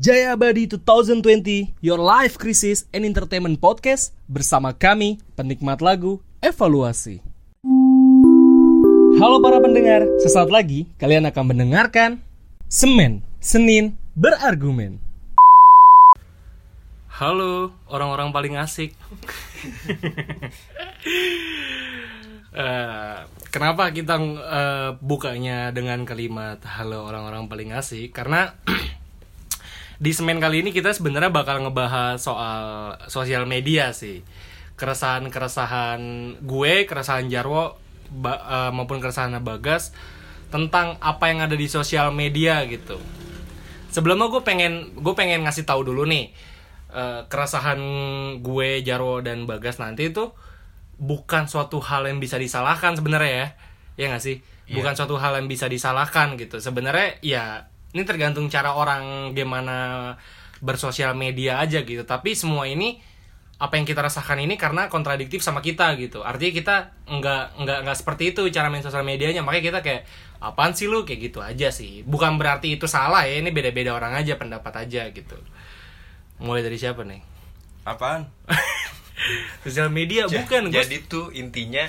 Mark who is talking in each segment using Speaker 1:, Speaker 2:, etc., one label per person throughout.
Speaker 1: Jaya Abadi 2020, Your Life Crisis and Entertainment Podcast bersama kami, penikmat lagu Evaluasi. Halo para pendengar, sesaat lagi kalian akan mendengarkan Semen, Senin, Berargumen. Halo, orang-orang paling asik. Eh, kenapa kita eh, bukanya dengan kalimat halo orang-orang paling asik? Karena di semen kali ini kita sebenarnya bakal ngebahas soal sosial media sih. Keresahan-keresahan gue, keresahan Jarwo ba- eh, maupun keresahan Bagas tentang apa yang ada di sosial media gitu. Sebelumnya gue pengen gue pengen ngasih tahu dulu nih eh, keresahan gue Jarwo dan Bagas nanti itu bukan suatu hal yang bisa disalahkan sebenarnya ya ya nggak sih bukan suatu hal yang bisa disalahkan gitu sebenarnya ya ini tergantung cara orang gimana bersosial media aja gitu. Tapi semua ini apa yang kita rasakan ini karena kontradiktif sama kita gitu. Artinya kita nggak nggak nggak seperti itu cara main sosial medianya. Makanya kita kayak apaan sih lu? Kayak gitu aja sih. Bukan berarti itu salah ya ini beda beda orang aja pendapat aja gitu. Mulai dari siapa nih?
Speaker 2: Apaan?
Speaker 1: sosial media
Speaker 3: Ja-
Speaker 1: bukan gua-
Speaker 3: Jadi tuh intinya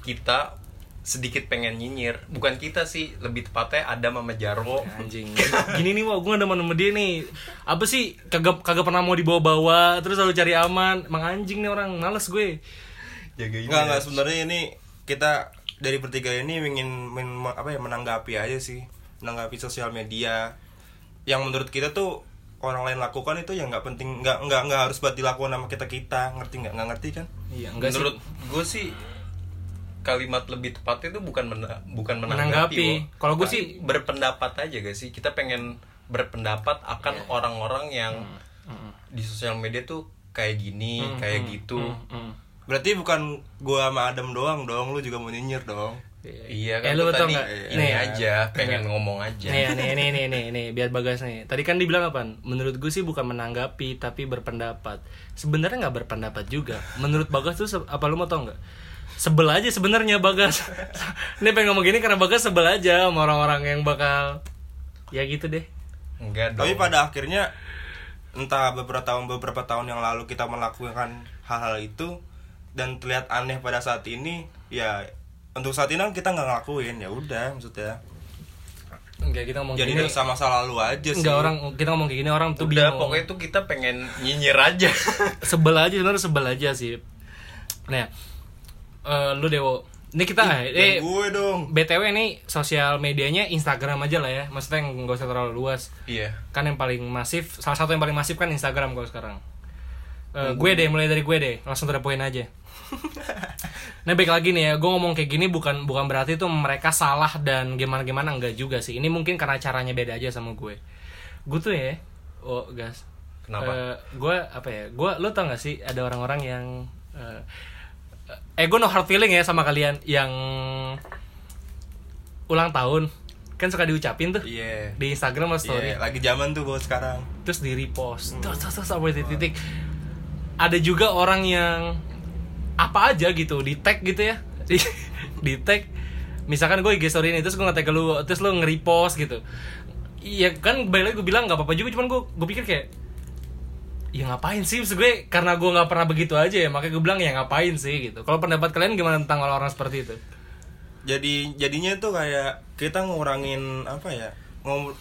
Speaker 3: kita sedikit pengen nyinyir. Bukan kita sih, lebih tepatnya ada Mama Jarwo.
Speaker 1: anjing gini nih wah gue demen sama dia nih apa sih kagak kagak pernah mau dibawa-bawa terus selalu cari aman emang anjing nih orang males gue
Speaker 3: Jagain
Speaker 2: Enggak,
Speaker 3: ya.
Speaker 2: enggak sebenarnya ini kita dari bertiga ini ingin men- apa ya menanggapi aja sih, menanggapi sosial media yang menurut kita tuh orang lain lakukan itu yang nggak penting, nggak nggak nggak harus buat dilakukan sama kita kita, ngerti nggak? Nggak ngerti kan?
Speaker 1: iya enggak
Speaker 3: Menurut
Speaker 1: sih
Speaker 3: gue sih kalimat lebih tepatnya itu bukan mena- bukan menanggapi.
Speaker 1: Menanggapi. Kalau gua
Speaker 3: Tapi berpendapat aja gak sih? Kita pengen berpendapat akan
Speaker 1: Iya.
Speaker 3: orang-orang yang
Speaker 1: Hmm,
Speaker 3: di sosial media tuh kayak gini, kayak gitu.
Speaker 1: Hmm.
Speaker 2: Berarti bukan gua sama Adam doang dong, lu juga mau nyinyir dong.
Speaker 3: Iya
Speaker 1: Eh,
Speaker 3: kan
Speaker 1: lu
Speaker 3: tuh
Speaker 1: tau
Speaker 3: tadi
Speaker 1: nggak?
Speaker 3: ini
Speaker 1: Nih.
Speaker 3: aja pengen ngomong aja.
Speaker 1: nih nih nih nih nih nih biar bagas nih tadi kan dibilang apa menurut gue sih bukan menanggapi tapi berpendapat sebenarnya nggak berpendapat juga menurut bagas tuh apa lu mau tau nggak sebel aja sebenarnya bagas ini pengen ngomong gini karena bagas sebel aja sama orang-orang yang bakal ya gitu deh
Speaker 3: Enggak dong.
Speaker 2: Tapi pada akhirnya entah beberapa tahun beberapa tahun yang lalu kita melakukan hal-hal itu dan terlihat aneh pada saat ini, ya untuk saat ini kan kita nggak ngelakuin ya udah maksudnya.
Speaker 1: Enggak kita ngomong
Speaker 2: Jadi
Speaker 1: gini
Speaker 2: sama masa lalu aja sih.
Speaker 1: Enggak orang kita ngomong kayak gini orang tuh
Speaker 3: Udah
Speaker 1: bingung.
Speaker 3: pokoknya tuh kita pengen nyinyir aja.
Speaker 1: sebel aja sebenarnya sebel aja sih. Nah, eh, lu Dewo. Ini kita eh
Speaker 2: Dan gue dong.
Speaker 1: BTW ini sosial medianya Instagram aja lah ya. Maksudnya nggak usah terlalu luas.
Speaker 3: iya.
Speaker 1: Kan yang paling masif, salah satu yang paling masif kan Instagram kalau sekarang. Eh, gue deh, mulai dari gue deh, langsung point aja. nah baik lagi nih ya, gue ngomong kayak gini bukan bukan berarti tuh mereka salah dan gimana gimana enggak juga sih. Ini mungkin karena caranya beda aja sama gue. Gue tuh ya, oh gas.
Speaker 3: Kenapa?
Speaker 1: Eh, gue apa ya? Gue lo tau gak sih ada orang-orang yang eh, eh gue no hard feeling ya sama kalian yang ulang tahun. Kan suka diucapin tuh
Speaker 2: Iya.
Speaker 1: di Instagram atau story.
Speaker 2: Iya, lagi zaman tuh gue sekarang.
Speaker 1: terus di repost. Terus terus terus sampai titik ada juga orang yang apa aja gitu di tag gitu ya. Di, di tag. Misalkan gue IG story ini terus gue nge-tag ke lu terus lu nge-repost gitu. Iya kan balik lagi gue bilang nggak apa-apa juga cuman gue gue pikir kayak ya ngapain sih maksud gue karena gue nggak pernah begitu aja ya makanya gue bilang ya ngapain sih gitu kalau pendapat kalian gimana tentang orang-orang seperti itu
Speaker 2: Jadi jadinya tuh kayak kita ngurangin apa ya?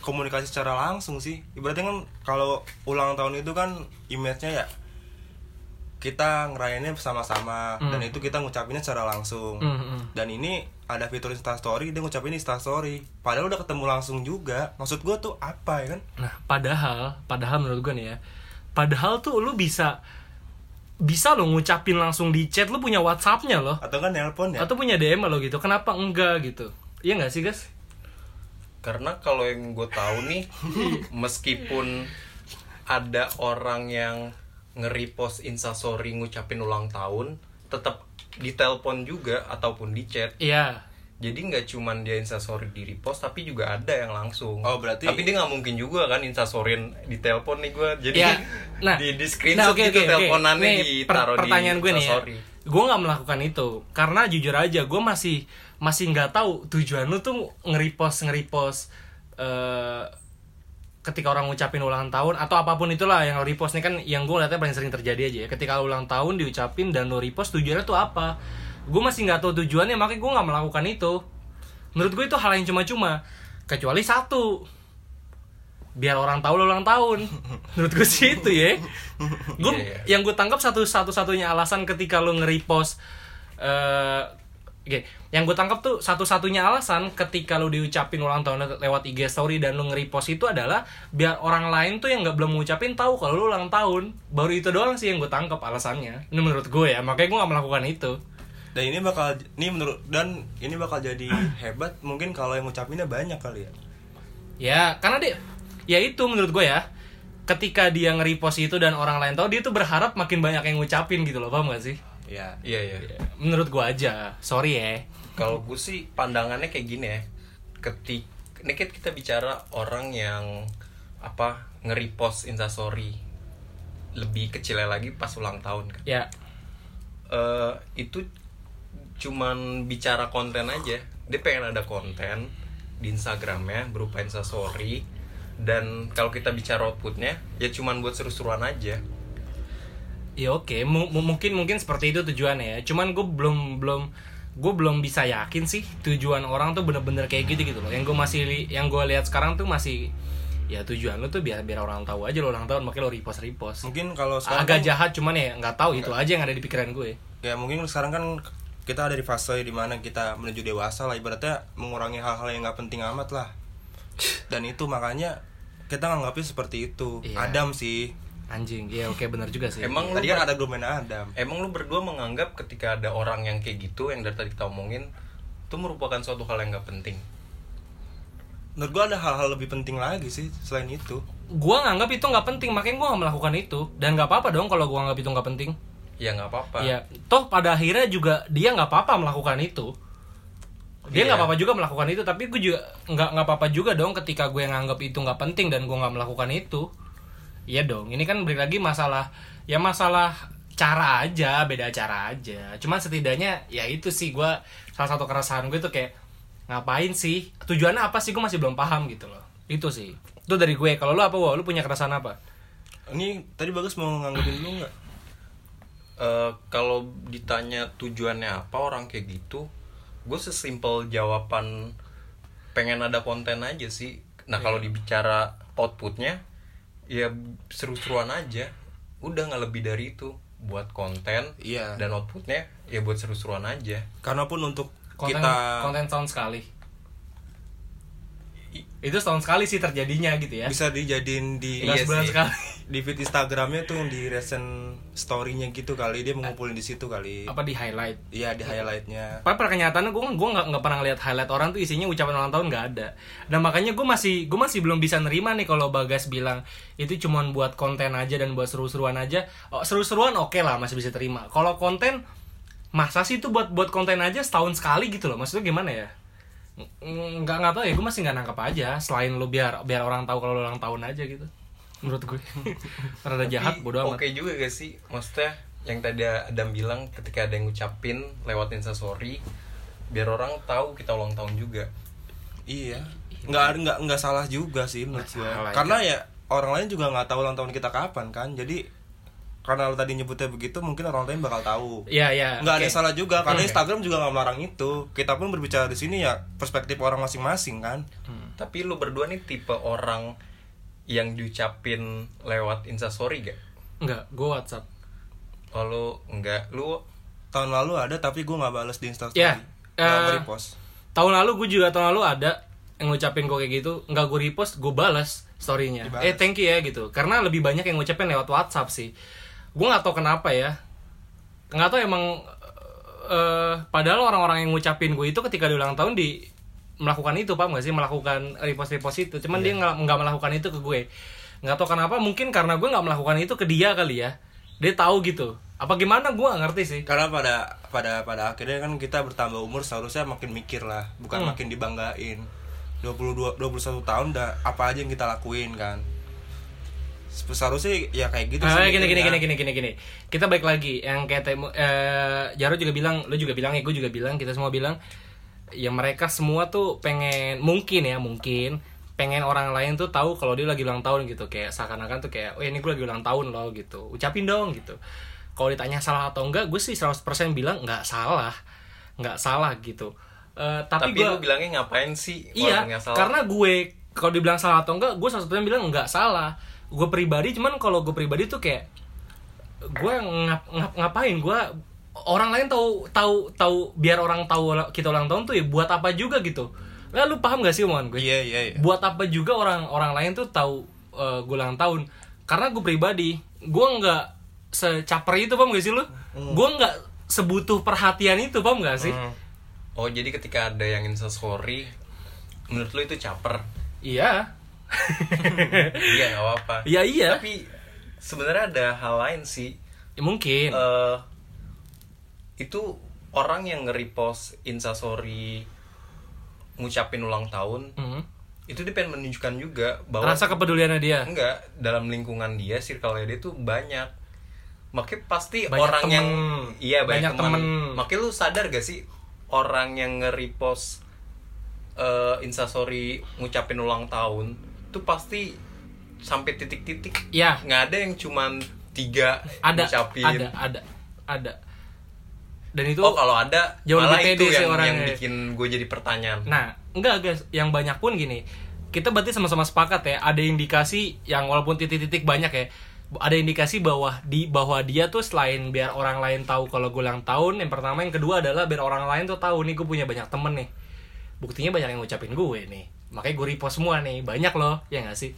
Speaker 2: komunikasi secara langsung sih. Ibaratnya kan kalau ulang tahun itu kan image-nya ya kita ngerayainnya bersama-sama
Speaker 1: Hmm.
Speaker 2: dan itu kita ngucapinnya secara langsung.
Speaker 1: Hmm, hmm.
Speaker 2: Dan ini ada fitur Insta Story, dia ngucapin Insta Story. Padahal udah ketemu langsung juga. Maksud gua tuh apa ya kan?
Speaker 1: Nah, padahal, padahal menurut gue nih ya, padahal tuh lu bisa bisa lo ngucapin langsung di chat, lu punya WhatsAppnya loh,
Speaker 2: Atau kan nelpon ya?
Speaker 1: atau punya DM lo gitu. Kenapa enggak gitu? Iya nggak sih guys?
Speaker 3: Karena kalau yang gue tahu nih, meskipun ada orang yang nge-repost instastory ngucapin ulang tahun, tetap ditelepon juga ataupun di chat.
Speaker 1: Iya.
Speaker 3: Jadi nggak cuman dia instastory di repost, tapi juga ada yang langsung.
Speaker 2: Oh, berarti-
Speaker 3: Tapi dia nggak mungkin juga kan instastoryin di telepon nih gue. Jadi
Speaker 1: Iya. Nah,
Speaker 3: di di screenshot
Speaker 1: oke,
Speaker 3: gitu
Speaker 1: oke, oke.
Speaker 3: teleponannya
Speaker 1: Nih, per-
Speaker 3: ditaruh
Speaker 1: pertanyaan
Speaker 3: di
Speaker 1: gue nih ya. Gue nggak melakukan itu karena jujur aja gue masih masih nggak tahu tujuan lu tuh nge-repost nge-repost eh ketika orang ngucapin ulang tahun atau apa pun itulah yang lo repost nih kan yang gue lihatnya paling sering terjadi aja ya ketika lo ulang tahun diucapin dan lo repost tujuannya tuh apa gue masih nggak tahu tujuannya makanya gue nggak melakukan itu. Menurut gue itu hal yang cuma-cuma. Kecuali satu. Biar orang tahu lo ulang tahun. Menurut gue sih itu ya. Gue
Speaker 3: Iya, iya.
Speaker 1: yang gue tangkap satu satu satunya alasan ketika lo nge-repost eh oke, yang gue tangkap tuh satu-satunya alasan ketika lo diucapin ulang tahun lewat IG story dan lo nge-repost itu adalah biar orang lain tuh yang nggak belum mengucapin tahu kalau lo ulang tahun. Baru itu doang sih yang gue tangkap alasannya. Ini menurut gue ya makanya gue nggak melakukan itu
Speaker 2: dan ini bakal ini menurut dan ini bakal jadi hebat mungkin kalau yang ngucapinnya banyak kali ya
Speaker 1: Ya, karena dia ya itu menurut gue ya. Ketika dia nge-repost itu dan orang lain tahu, dia tuh berharap makin banyak yang ngucapin gitu loh, paham gak sih?
Speaker 2: ya
Speaker 3: Iya iya.
Speaker 1: Ya, menurut gue aja. Sorry ya.
Speaker 3: Kalau gue sih pandangannya kayak gini ya. Ketik ini kita bicara orang yang apa nge-repost instastory lebih kecilnya lagi pas ulang tahun kan.
Speaker 1: Ya,
Speaker 3: Eh, itu cuman bicara konten aja. Dia pengen ada konten di Instagramnya berupa instastory dan kalau kita bicara outputnya ya cuman buat seru-seruan aja.
Speaker 1: ya oke. Mu- mungkin mungkin seperti itu tujuannya ya. Cuman gue belum belum gue belum bisa yakin sih tujuan orang tuh bener-bener kayak gitu gitu loh. Yang gue masih yang gue lihat sekarang tuh masih ya tujuan lu tuh biar biar orang tahu aja lo ulang tahun makanya lo repost repost
Speaker 2: mungkin kalau sekarang
Speaker 1: agak
Speaker 2: kan-
Speaker 1: jahat cuman ya nggak tahu itu aja yang ada di pikiran gue
Speaker 2: ya mungkin sekarang kan kita ada di fase di mana kita menuju dewasa lah ibaratnya mengurangi hal-hal yang nggak penting amat lah dan itu makanya kita nganggapnya seperti itu
Speaker 1: Iya.
Speaker 2: Adam sih
Speaker 1: Anjing, iya oke bener juga sih.
Speaker 3: Emang
Speaker 2: tadi kan ada grup main Adam
Speaker 3: Emang lu berdua menganggap ketika ada orang yang kayak gitu yang dari tadi kita omongin itu merupakan suatu hal yang nggak penting.
Speaker 2: menurut gua ada hal-hal lebih penting lagi sih selain itu
Speaker 1: gua nganggap itu nggak penting, makanya gua nggak melakukan itu dan nggak apa-apa dong kalau gua nganggap itu nggak penting.
Speaker 3: Ya nggak apa-apa.
Speaker 1: Iya, toh pada akhirnya juga dia nggak apa-apa melakukan itu. Dia nggak
Speaker 3: Iya.
Speaker 1: apa-apa juga melakukan itu, tapi gue juga nggak nggak apa-apa juga dong ketika gue nganggap itu nggak penting dan gue nggak melakukan itu. Iya dong, ini kan balik lagi masalah ya masalah cara aja, beda cara aja. Cuman setidaknya ya itu sih gua salah satu keresahan gue tuh kayak ngapain sih? Tujuannya apa sih? Gue masih belum paham gitu loh. Itu sih. Itu dari gue. Kalau lu apa, Wo? Lu punya keresahan apa?
Speaker 2: ini tadi bagus mau nganggapin dulu nggak
Speaker 3: Eh, kalau ditanya tujuannya apa orang kayak gitu, gue sesimpel jawaban pengen ada konten aja sih. Nah kalau dibicara outputnya, ya seru-seruan aja. Udah nggak lebih dari itu buat konten
Speaker 2: Iya.
Speaker 3: dan outputnya ya buat seru-seruan aja.
Speaker 2: karena pun untuk
Speaker 1: Konten
Speaker 2: kita
Speaker 1: konten tahun sekali. Itu setahun sekali sih terjadinya gitu ya.
Speaker 2: bisa dijadiin di
Speaker 3: Iya
Speaker 1: sebulan
Speaker 3: sih.
Speaker 1: sekali.
Speaker 2: di feed Instagramnya tuh yang di recent story-nya gitu kali dia mengumpulin di situ kali
Speaker 1: Apa di highlight?
Speaker 2: iya di highlightnya
Speaker 1: Padahal pada kenyataannya gue gue nggak nggak pernah ngeliat highlight orang tuh isinya ucapan ulang tahun nggak ada. Dan makanya gue masih gue masih belum bisa nerima nih kalau Bagas bilang itu cuma buat konten aja dan buat seru-seruan aja. Oh, seru-seruan oke lah masih bisa terima. Kalau konten masa sih itu buat buat konten aja setahun sekali gitu loh. Maksudnya gimana ya? Ng- Nggak nggak tahu ya gue masih nggak nangkep aja. Selain lu biar biar orang tahu kalau lu ulang tahun aja gitu. Menurut gue. Rada jahat
Speaker 3: Tapi
Speaker 1: bodo amat.
Speaker 3: Oke juga gak sih? Maksudnya yang tadi Adam bilang ketika ada yang ngucapin lewat instastory biar orang tahu kita ulang tahun juga.
Speaker 2: iya nggak nggak nggak salah juga sih menurut gua
Speaker 1: salah,
Speaker 2: karena ya orang lain juga nggak tahu ulang tahun kita kapan kan jadi karena lo tadi nyebutnya begitu mungkin orang lain bakal tahu
Speaker 1: Iya iya.
Speaker 2: nggak ada
Speaker 1: oke.
Speaker 2: yang salah juga karena
Speaker 1: Oke.
Speaker 2: Instagram juga nggak melarang itu kita pun berbicara di sini ya perspektif orang masing-masing kan
Speaker 3: Tapi lu berdua nih tipe orang yang diucapin lewat instastory gak?
Speaker 1: Enggak, gue WhatsApp.
Speaker 3: Oh lu enggak, lu
Speaker 2: tahun lalu ada tapi gue nggak balas di Instastory
Speaker 1: Ya,
Speaker 2: nggak
Speaker 1: eh,
Speaker 2: repost
Speaker 1: tahun lalu gue juga tahun lalu ada yang ngucapin gue kayak gitu nggak gue repost gue balas storynya eh thank you ya gitu karena lebih banyak yang ngucapin lewat WhatsApp sih gue nggak tahu kenapa ya. Nggak tahu emang eh padahal orang-orang yang ngucapin gue itu ketika di ulang tahun di melakukan itu pak nggak sih? Melakukan repost repost itu. Cuman dia nggak melakukan itu ke gue. Nggak tahu kenapa mungkin karena gue nggak melakukan itu ke dia kali ya. Dia tahu gitu. Apa gimana? Gue nggak ngerti sih.
Speaker 2: Karena pada pada pada akhirnya kan kita bertambah umur seharusnya makin mikir lah. Bukan
Speaker 1: Hmm.
Speaker 2: makin dibanggain. 22 21 tahun udah apa aja yang kita lakuin kan seharusnya ya kayak gitu
Speaker 1: Ah,
Speaker 2: sih
Speaker 1: gini, gini,
Speaker 2: mikirnya.
Speaker 1: gini, gini, gini, gini. Kita balik lagi yang kayak temu, eh, Jaro juga bilang, lu juga bilang, ya gue juga bilang, kita semua bilang, ya mereka semua tuh pengen mungkin ya mungkin pengen orang lain tuh tahu kalau dia lagi ulang tahun gitu kayak seakan-akan tuh kayak oh ini gue lagi ulang tahun loh gitu ucapin dong gitu kalau ditanya salah atau enggak gue sih 100% bilang nggak salah nggak salah gitu Eh, tapi,
Speaker 3: Tapi,
Speaker 1: gue
Speaker 3: lu bilangnya ngapain sih?
Speaker 1: Iya,
Speaker 3: orang yang salah?
Speaker 1: karena gue kalau dibilang salah atau enggak, gue satu bilang enggak salah. Gue pribadi, cuman kalau gue pribadi tuh kayak gue ngap, ngap- ngapain? Gue orang lain tahu tahu tahu biar orang tahu kita ulang tahun tuh ya buat apa juga gitu. Nah, lu paham gak sih omongan gue?
Speaker 2: Iya iya iya.
Speaker 1: Buat apa juga orang orang lain tuh tahu eh, gue ulang tahun? Karena gue pribadi, gue nggak secaper itu paham gak sih lu? Gue nggak sebutuh perhatian itu paham gak sih?
Speaker 2: Hmm.
Speaker 3: Oh, jadi ketika ada yang insta story, menurut lu itu caper?
Speaker 1: Iya.
Speaker 3: iya, nggak apa-apa.
Speaker 1: Iya iya.
Speaker 3: Tapi sebenarnya ada hal lain sih.
Speaker 1: Ya, mungkin.
Speaker 3: eh itu orang yang nge-repost instastory ngucapin ulang tahun
Speaker 1: Mhm.
Speaker 3: itu dia pengen menunjukkan juga bahwa
Speaker 1: Rasa kepeduliannya dia.
Speaker 3: enggak dalam lingkungan dia circle dia tuh banyak makanya pasti
Speaker 1: Banyak
Speaker 3: orang
Speaker 1: temen.
Speaker 3: yang iya banyak,
Speaker 1: Banyak
Speaker 3: teman
Speaker 1: temen.
Speaker 3: makanya lu sadar gak sih orang yang nge-repost eh, instastory ngucapin ulang tahun tuh pasti sampai titik-titik.
Speaker 1: Ya.
Speaker 3: nggak ada yang cuman tiga
Speaker 1: ada
Speaker 3: ngucapin.
Speaker 1: ada ada ada. Dan itu
Speaker 3: oh kalau ada
Speaker 1: jauh
Speaker 3: malah
Speaker 1: lebih
Speaker 3: itu
Speaker 1: pede sih
Speaker 3: yang,
Speaker 1: orangnya.
Speaker 3: yang bikin gue jadi pertanyaan.
Speaker 1: Nah enggak guys. Yang banyak pun gini kita berarti sama-sama sepakat ya ada indikasi yang walaupun titik-titik banyak ya ada indikasi bahwa di bahwa dia tuh selain biar orang lain tahu kalau gue ulang tahun yang pertama yang kedua adalah biar orang lain tuh tahu nih gue punya banyak temen nih. Buktinya banyak yang ngucapin gue nih makanya gue repost semua nih banyak loh ya nggak sih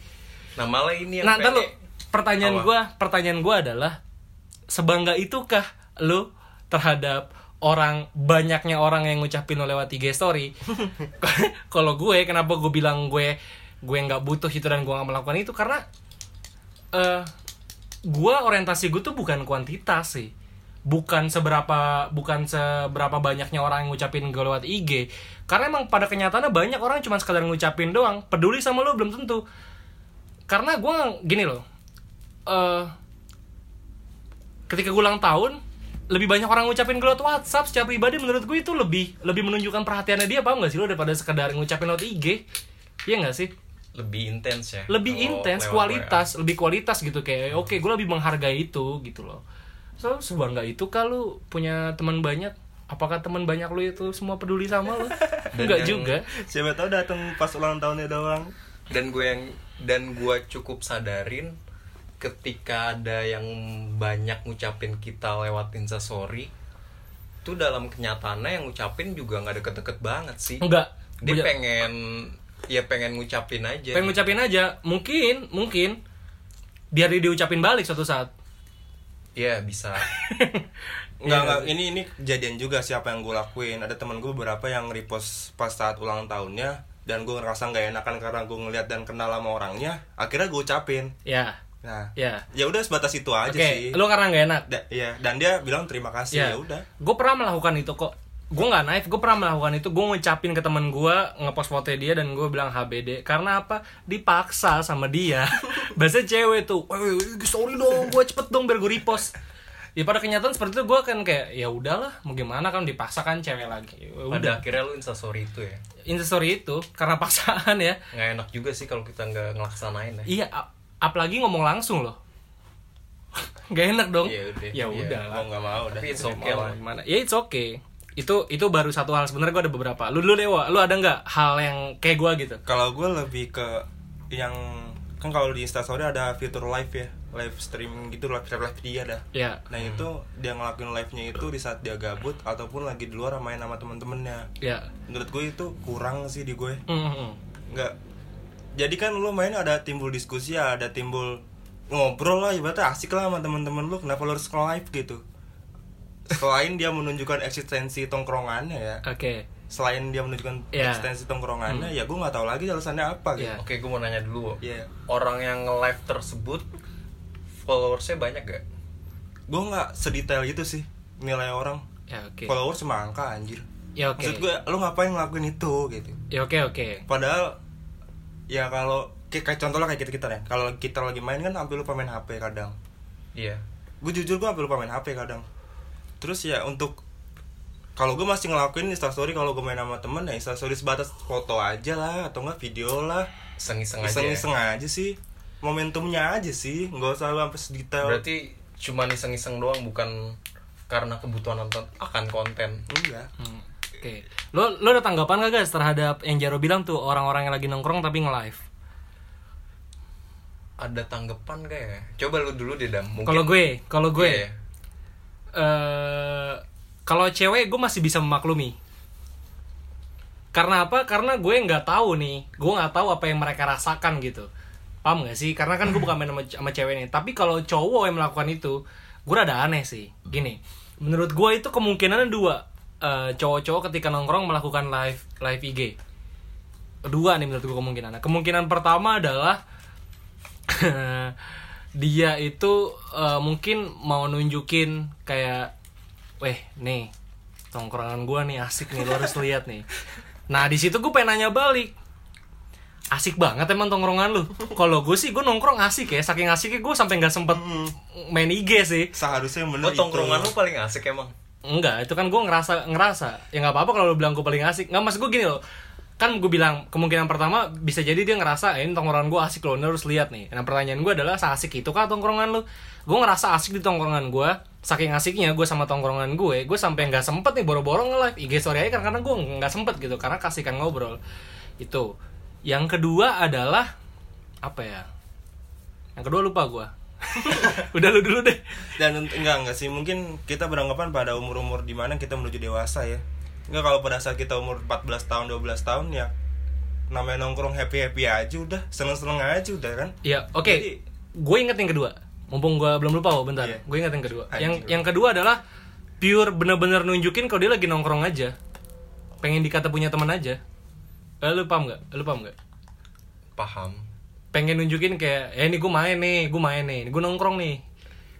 Speaker 3: nah malah ini yang
Speaker 1: Nah, ntar
Speaker 3: pede.
Speaker 1: pertanyaan gua, pertanyaan gua adalah sebangga itukah lu terhadap orang banyaknya orang yang ngucapin lo lewat IG story? Kalau gue, kenapa gue bilang gue gue nggak butuh itu dan gue nggak melakukan itu karena eh gua orientasi gue tuh bukan kuantitas sih bukan seberapa bukan seberapa banyaknya orang yang ngucapin gue lewat IG karena emang pada kenyataannya banyak orang cuma sekadar ngucapin doang. Peduli sama lo belum tentu. Karena gue gini loh eh ketika gue ulang tahun lebih banyak orang ngucapin gue lewat WhatsApp secara pribadi. Menurut gue itu lebih lebih menunjukkan perhatiannya dia paham gak sih lo daripada sekedar ngucapin lewat IG iya gak sih?
Speaker 3: Lebih intens ya
Speaker 1: lebih intens kualitas lebih kualitas gitu kayak oke gue lebih menghargai itu gitu loh so sebangga itu kalau punya teman banyak? Apakah teman banyak lu itu semua peduli sama lo enggak juga.
Speaker 2: Siapa tahu datang pas ulang tahunnya doang.
Speaker 3: Dan gue yang dan gue cukup sadarin ketika ada yang banyak ngucapin kita lewat instastory itu dalam kenyataannya yang ngucapin juga nggak deket-deket banget sih.
Speaker 1: Enggak.
Speaker 3: Dia pengen ya pengen ngucapin aja
Speaker 1: pengen ngucapin aja. Mungkin mungkin biar dia diucapin balik suatu saat
Speaker 3: Iya bisa
Speaker 2: Enggak,
Speaker 1: Iya.
Speaker 2: enggak, ini ini kejadian juga siapa yang gue lakuin. Ada temen gue beberapa yang repost pas saat ulang tahunnya dan gue ngerasa nggak enakan karena gue ngeliat dan kenal sama orangnya. Akhirnya gue ucapin.
Speaker 1: ya
Speaker 2: Nah,
Speaker 1: ya
Speaker 2: ya udah sebatas itu aja
Speaker 1: oke
Speaker 2: sih.
Speaker 1: lu karena nggak enak
Speaker 2: Da- iya, dan dia bilang terima kasih ya udah.
Speaker 1: gue pernah melakukan itu kok gue nggak naif gue pernah melakukan itu. Gue ngucapin ke temen gue ngepost foto dia dan gue bilang HBD karena apa? Dipaksa sama dia. Biasanya cewek tuh "Woi, sorry dong gue cepet dong biar gue repost. Ya pada kenyataan seperti itu gue kan kayak ya udahlah mau gimana kan dipaksa kan cewek lagi. Ya
Speaker 3: pada
Speaker 1: udah.
Speaker 3: akhirnya lu instastory itu ya?
Speaker 1: Instastory itu karena paksaan ya.
Speaker 3: Nggak enak juga sih kalau kita nggak ngelaksanain ya.
Speaker 1: Iya ap- apalagi ngomong langsung loh. Gak enak dong.
Speaker 3: Iya, udah.
Speaker 1: ya
Speaker 3: Iya,
Speaker 1: udah
Speaker 2: Mau nggak mau udah.
Speaker 3: tapi it's okay lah.
Speaker 1: gimana. Ya it's okay itu itu baru satu hal sebenarnya gue ada beberapa lu dulu dewa lu ada nggak hal yang kayak gue gitu
Speaker 2: Kalau gue lebih ke yang kan kalau di Instastory ada fitur live ya, live streaming gitu, live live dia dah.
Speaker 1: ya
Speaker 2: Nah itu dia ngelakuin live-nya itu di saat dia gabut ataupun lagi di luar main sama temen-temennya.
Speaker 1: ya
Speaker 2: Menurut gue itu kurang sih di gue.
Speaker 1: Mm, mm, mm.
Speaker 2: Nggak. Jadi kan lu main ada timbul diskusi, ada timbul ngobrol lah, ibaratnya asik lah sama temen-temen lu. Kenapa lu harus live gitu? Selain dia menunjukkan eksistensi tongkrongannya ya,
Speaker 1: oke
Speaker 2: selain dia menunjukkan
Speaker 1: Ya.
Speaker 2: eksistensi tongkrongannya, ya gue nggak tahu lagi alasannya apa gitu.
Speaker 1: Ya.
Speaker 3: oke gue mau nanya dulu.
Speaker 2: Iya.
Speaker 3: orang yang nge-live tersebut followersnya banyak gak?
Speaker 2: Gue nggak sedetail itu sih nilai orang.
Speaker 1: ya oke
Speaker 2: Followers cuma angka anjir.
Speaker 1: ya oke
Speaker 2: Maksud gue, lu ngapain ngelakuin itu gitu?
Speaker 1: ya oke oke
Speaker 2: Padahal ya kalau kayak, kayak contohnya kayak kita kita ya. Kalau kita lagi main kan hampir lupa main HP kadang.
Speaker 3: iya
Speaker 2: Gue jujur gue hampir lupa main HP kadang. Terus ya untuk kalau gue masih ngelakuin instastory kalau gue main sama temen ya instastory sebatas foto aja lah atau enggak video lah
Speaker 3: Iseng-iseng aja. ya?
Speaker 2: iseng-iseng aja sih momentumnya aja sih nggak usah sampai sedetail
Speaker 3: Berarti cuma iseng-iseng doang bukan karena kebutuhan nonton akan konten.
Speaker 2: iya
Speaker 1: Hmm, Oke. Lo lo ada tanggapan gak guys terhadap yang Jaro bilang tuh orang-orang yang lagi nongkrong tapi nge-live?
Speaker 3: Ada tanggapan gak ya? Coba lu dulu deh, Dam. Mungkin-
Speaker 1: Kalau gue, kalau gue
Speaker 3: Iya.
Speaker 1: Eh kalau cewek gue masih bisa memaklumi. Karena apa? Karena gue nggak tahu nih, gue nggak tahu apa yang mereka rasakan gitu. Paham gak sih? Karena kan gue bukan main sama, sama cewek nih. Tapi kalau cowok yang melakukan itu, gue rada aneh sih. Gini, menurut gue itu kemungkinan dua. Eh, cowok-cowok ketika nongkrong melakukan live live IG. Dua nih menurut gue kemungkinan. Kemungkinan pertama adalah dia itu eh, mungkin mau nunjukin kayak weh nih tongkrongan gua nih asik nih lo harus lihat nih. Nah di situ gue pengen nanya balik. Asik banget emang tongkrongan lu. Kalau gue sih gue nongkrong asik ya. Saking asiknya gue sampai nggak sempet main IG sih.
Speaker 2: Seharusnya yang
Speaker 3: Oh,
Speaker 2: bener
Speaker 3: tongkrongan lu paling asik emang.
Speaker 1: Enggak, itu kan gue ngerasa ngerasa. Ya nggak apa-apa kalau lu bilang gue paling asik. Nggak maksud gue gini loh. Kan gue bilang kemungkinan pertama bisa jadi dia ngerasa eh, ini tongkrongan gue asik loh, harus lihat nih. Nah pertanyaan gue adalah seasik itu kah tongkrongan lu? Gue ngerasa asik di tongkrongan gue, saking asiknya gue sama tongkrongan gue, gue sampai nggak sempet nih boro-boro nge-live IG story aja karena gue nggak sempet gitu karena kasihkan ngobrol. Itu. Yang kedua adalah apa ya? Yang kedua lupa gue. Udah lu dulu deh.
Speaker 2: dan enggak enggak sih mungkin kita beranggapan pada umur-umur di mana kita menuju dewasa ya enggak kalau pada saat kita umur 14 tahun 12 tahun ya namanya nongkrong happy happy aja udah seneng seneng aja udah kan
Speaker 1: Iya, oke.
Speaker 2: Jadi-
Speaker 1: Gue inget yang kedua. Mumpung gue belum lupa, oh, bentar.
Speaker 2: Iya.
Speaker 1: Gue inget yang kedua.
Speaker 2: Anjir.
Speaker 1: Yang yang kedua adalah pure bener-bener nunjukin kalau dia lagi nongkrong aja. Pengen dikata punya teman aja. Eh, lu paham nggak? Lu paham nggak?
Speaker 3: Paham.
Speaker 1: Pengen nunjukin kayak, eh ini gue main nih, gue main nih, gue nongkrong nih.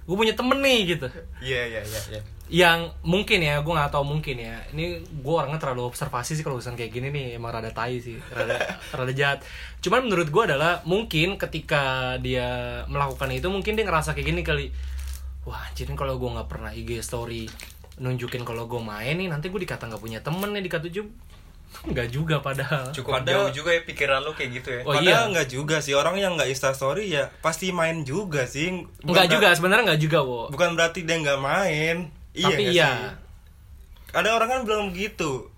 Speaker 1: Gue punya temen nih gitu.
Speaker 2: iya iya iya iya
Speaker 1: Yang mungkin ya, gue nggak tahu mungkin ya. Ini gue orangnya terlalu observasi sih kalau urusan kayak gini nih, emang rada tai sih, rada rada jahat. Cuman menurut gue adalah mungkin ketika dia melakukan itu, mungkin dia ngerasa kayak gini kali. Wah, jadi kalau gue nggak pernah IG story nunjukin kalau gue main nih, nanti gue dikata nggak punya temen nih, dikata juga nggak juga padahal.
Speaker 3: Cukup
Speaker 2: Padahal-
Speaker 3: jauh juga ya pikiran lu kayak gitu ya.
Speaker 1: Oh,
Speaker 2: Padahal
Speaker 1: iya.
Speaker 2: enggak juga sih orang yang nggak insta story ya pasti main juga sih Bukan ber-
Speaker 1: juga, sebenarnya nggak juga, wo.
Speaker 2: bukan berarti dia nggak main iya
Speaker 1: Tapi iya.
Speaker 2: sih? ada orang kan bilang begitu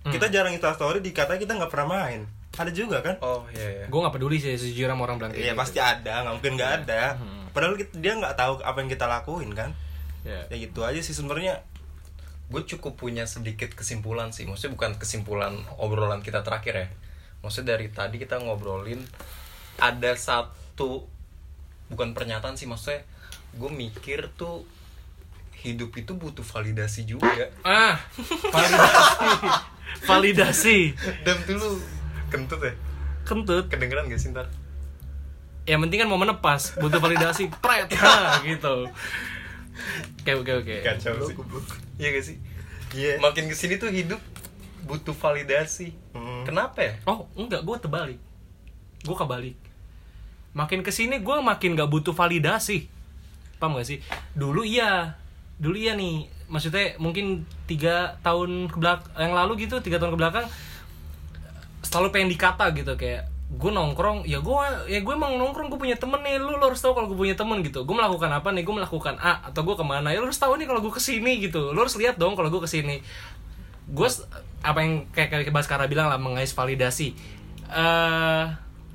Speaker 1: Hmm.
Speaker 2: kita jarang insta story dikata kita nggak pernah main ada juga kan
Speaker 3: Oh iya iya.
Speaker 1: Gue nggak peduli sih sejujurnya sama orang bilang
Speaker 2: Iya
Speaker 1: gitu.
Speaker 2: pasti ada, nggak mungkin nggak ada.
Speaker 1: Hmm.
Speaker 2: Padahal kita- dia nggak tahu apa yang kita lakuin kan.
Speaker 1: Ya.
Speaker 2: Ya gitu aja sih sebenarnya.
Speaker 3: gue cukup punya sedikit kesimpulan sih maksudnya bukan kesimpulan obrolan kita terakhir ya maksudnya dari tadi kita ngobrolin ada satu bukan pernyataan sih maksudnya gue mikir tuh hidup itu butuh validasi juga.
Speaker 1: Ah, validasi. validasi.
Speaker 3: dan dulu kentut ya?
Speaker 1: Kentut.
Speaker 3: kedengeran gak sih ntar?
Speaker 1: Yang penting kan momen pas butuh validasi. Pret ha, gitu. Oke oke oke.
Speaker 3: Kacau sih. iya gak sih?
Speaker 2: Iya.
Speaker 3: makin ke sini tuh hidup butuh validasi.
Speaker 2: Hmm.
Speaker 3: kenapa ya?
Speaker 1: Oh enggak gue terbalik. Gue kebalik. Makin ke sini gue makin gak butuh validasi. Paham gak sih? Dulu iya dulu iya nih maksudnya mungkin tiga tahun ke belak yang lalu gitu tiga tahun ke belakang selalu pengen dikata gitu kayak gue nongkrong ya gue ya gue emang nongkrong gue punya temen nih lu, lu harus tahu kalau gue punya temen gitu. Gue melakukan apa nih? Gue melakukan A atau gue ke mana? Ya lu harus tahu nih kalau gue ke sini gitu. Lu harus lihat dong kalau gue ke sini. Gue apa yang kayak kayak Baskara bilang lah mengais validasi. Eh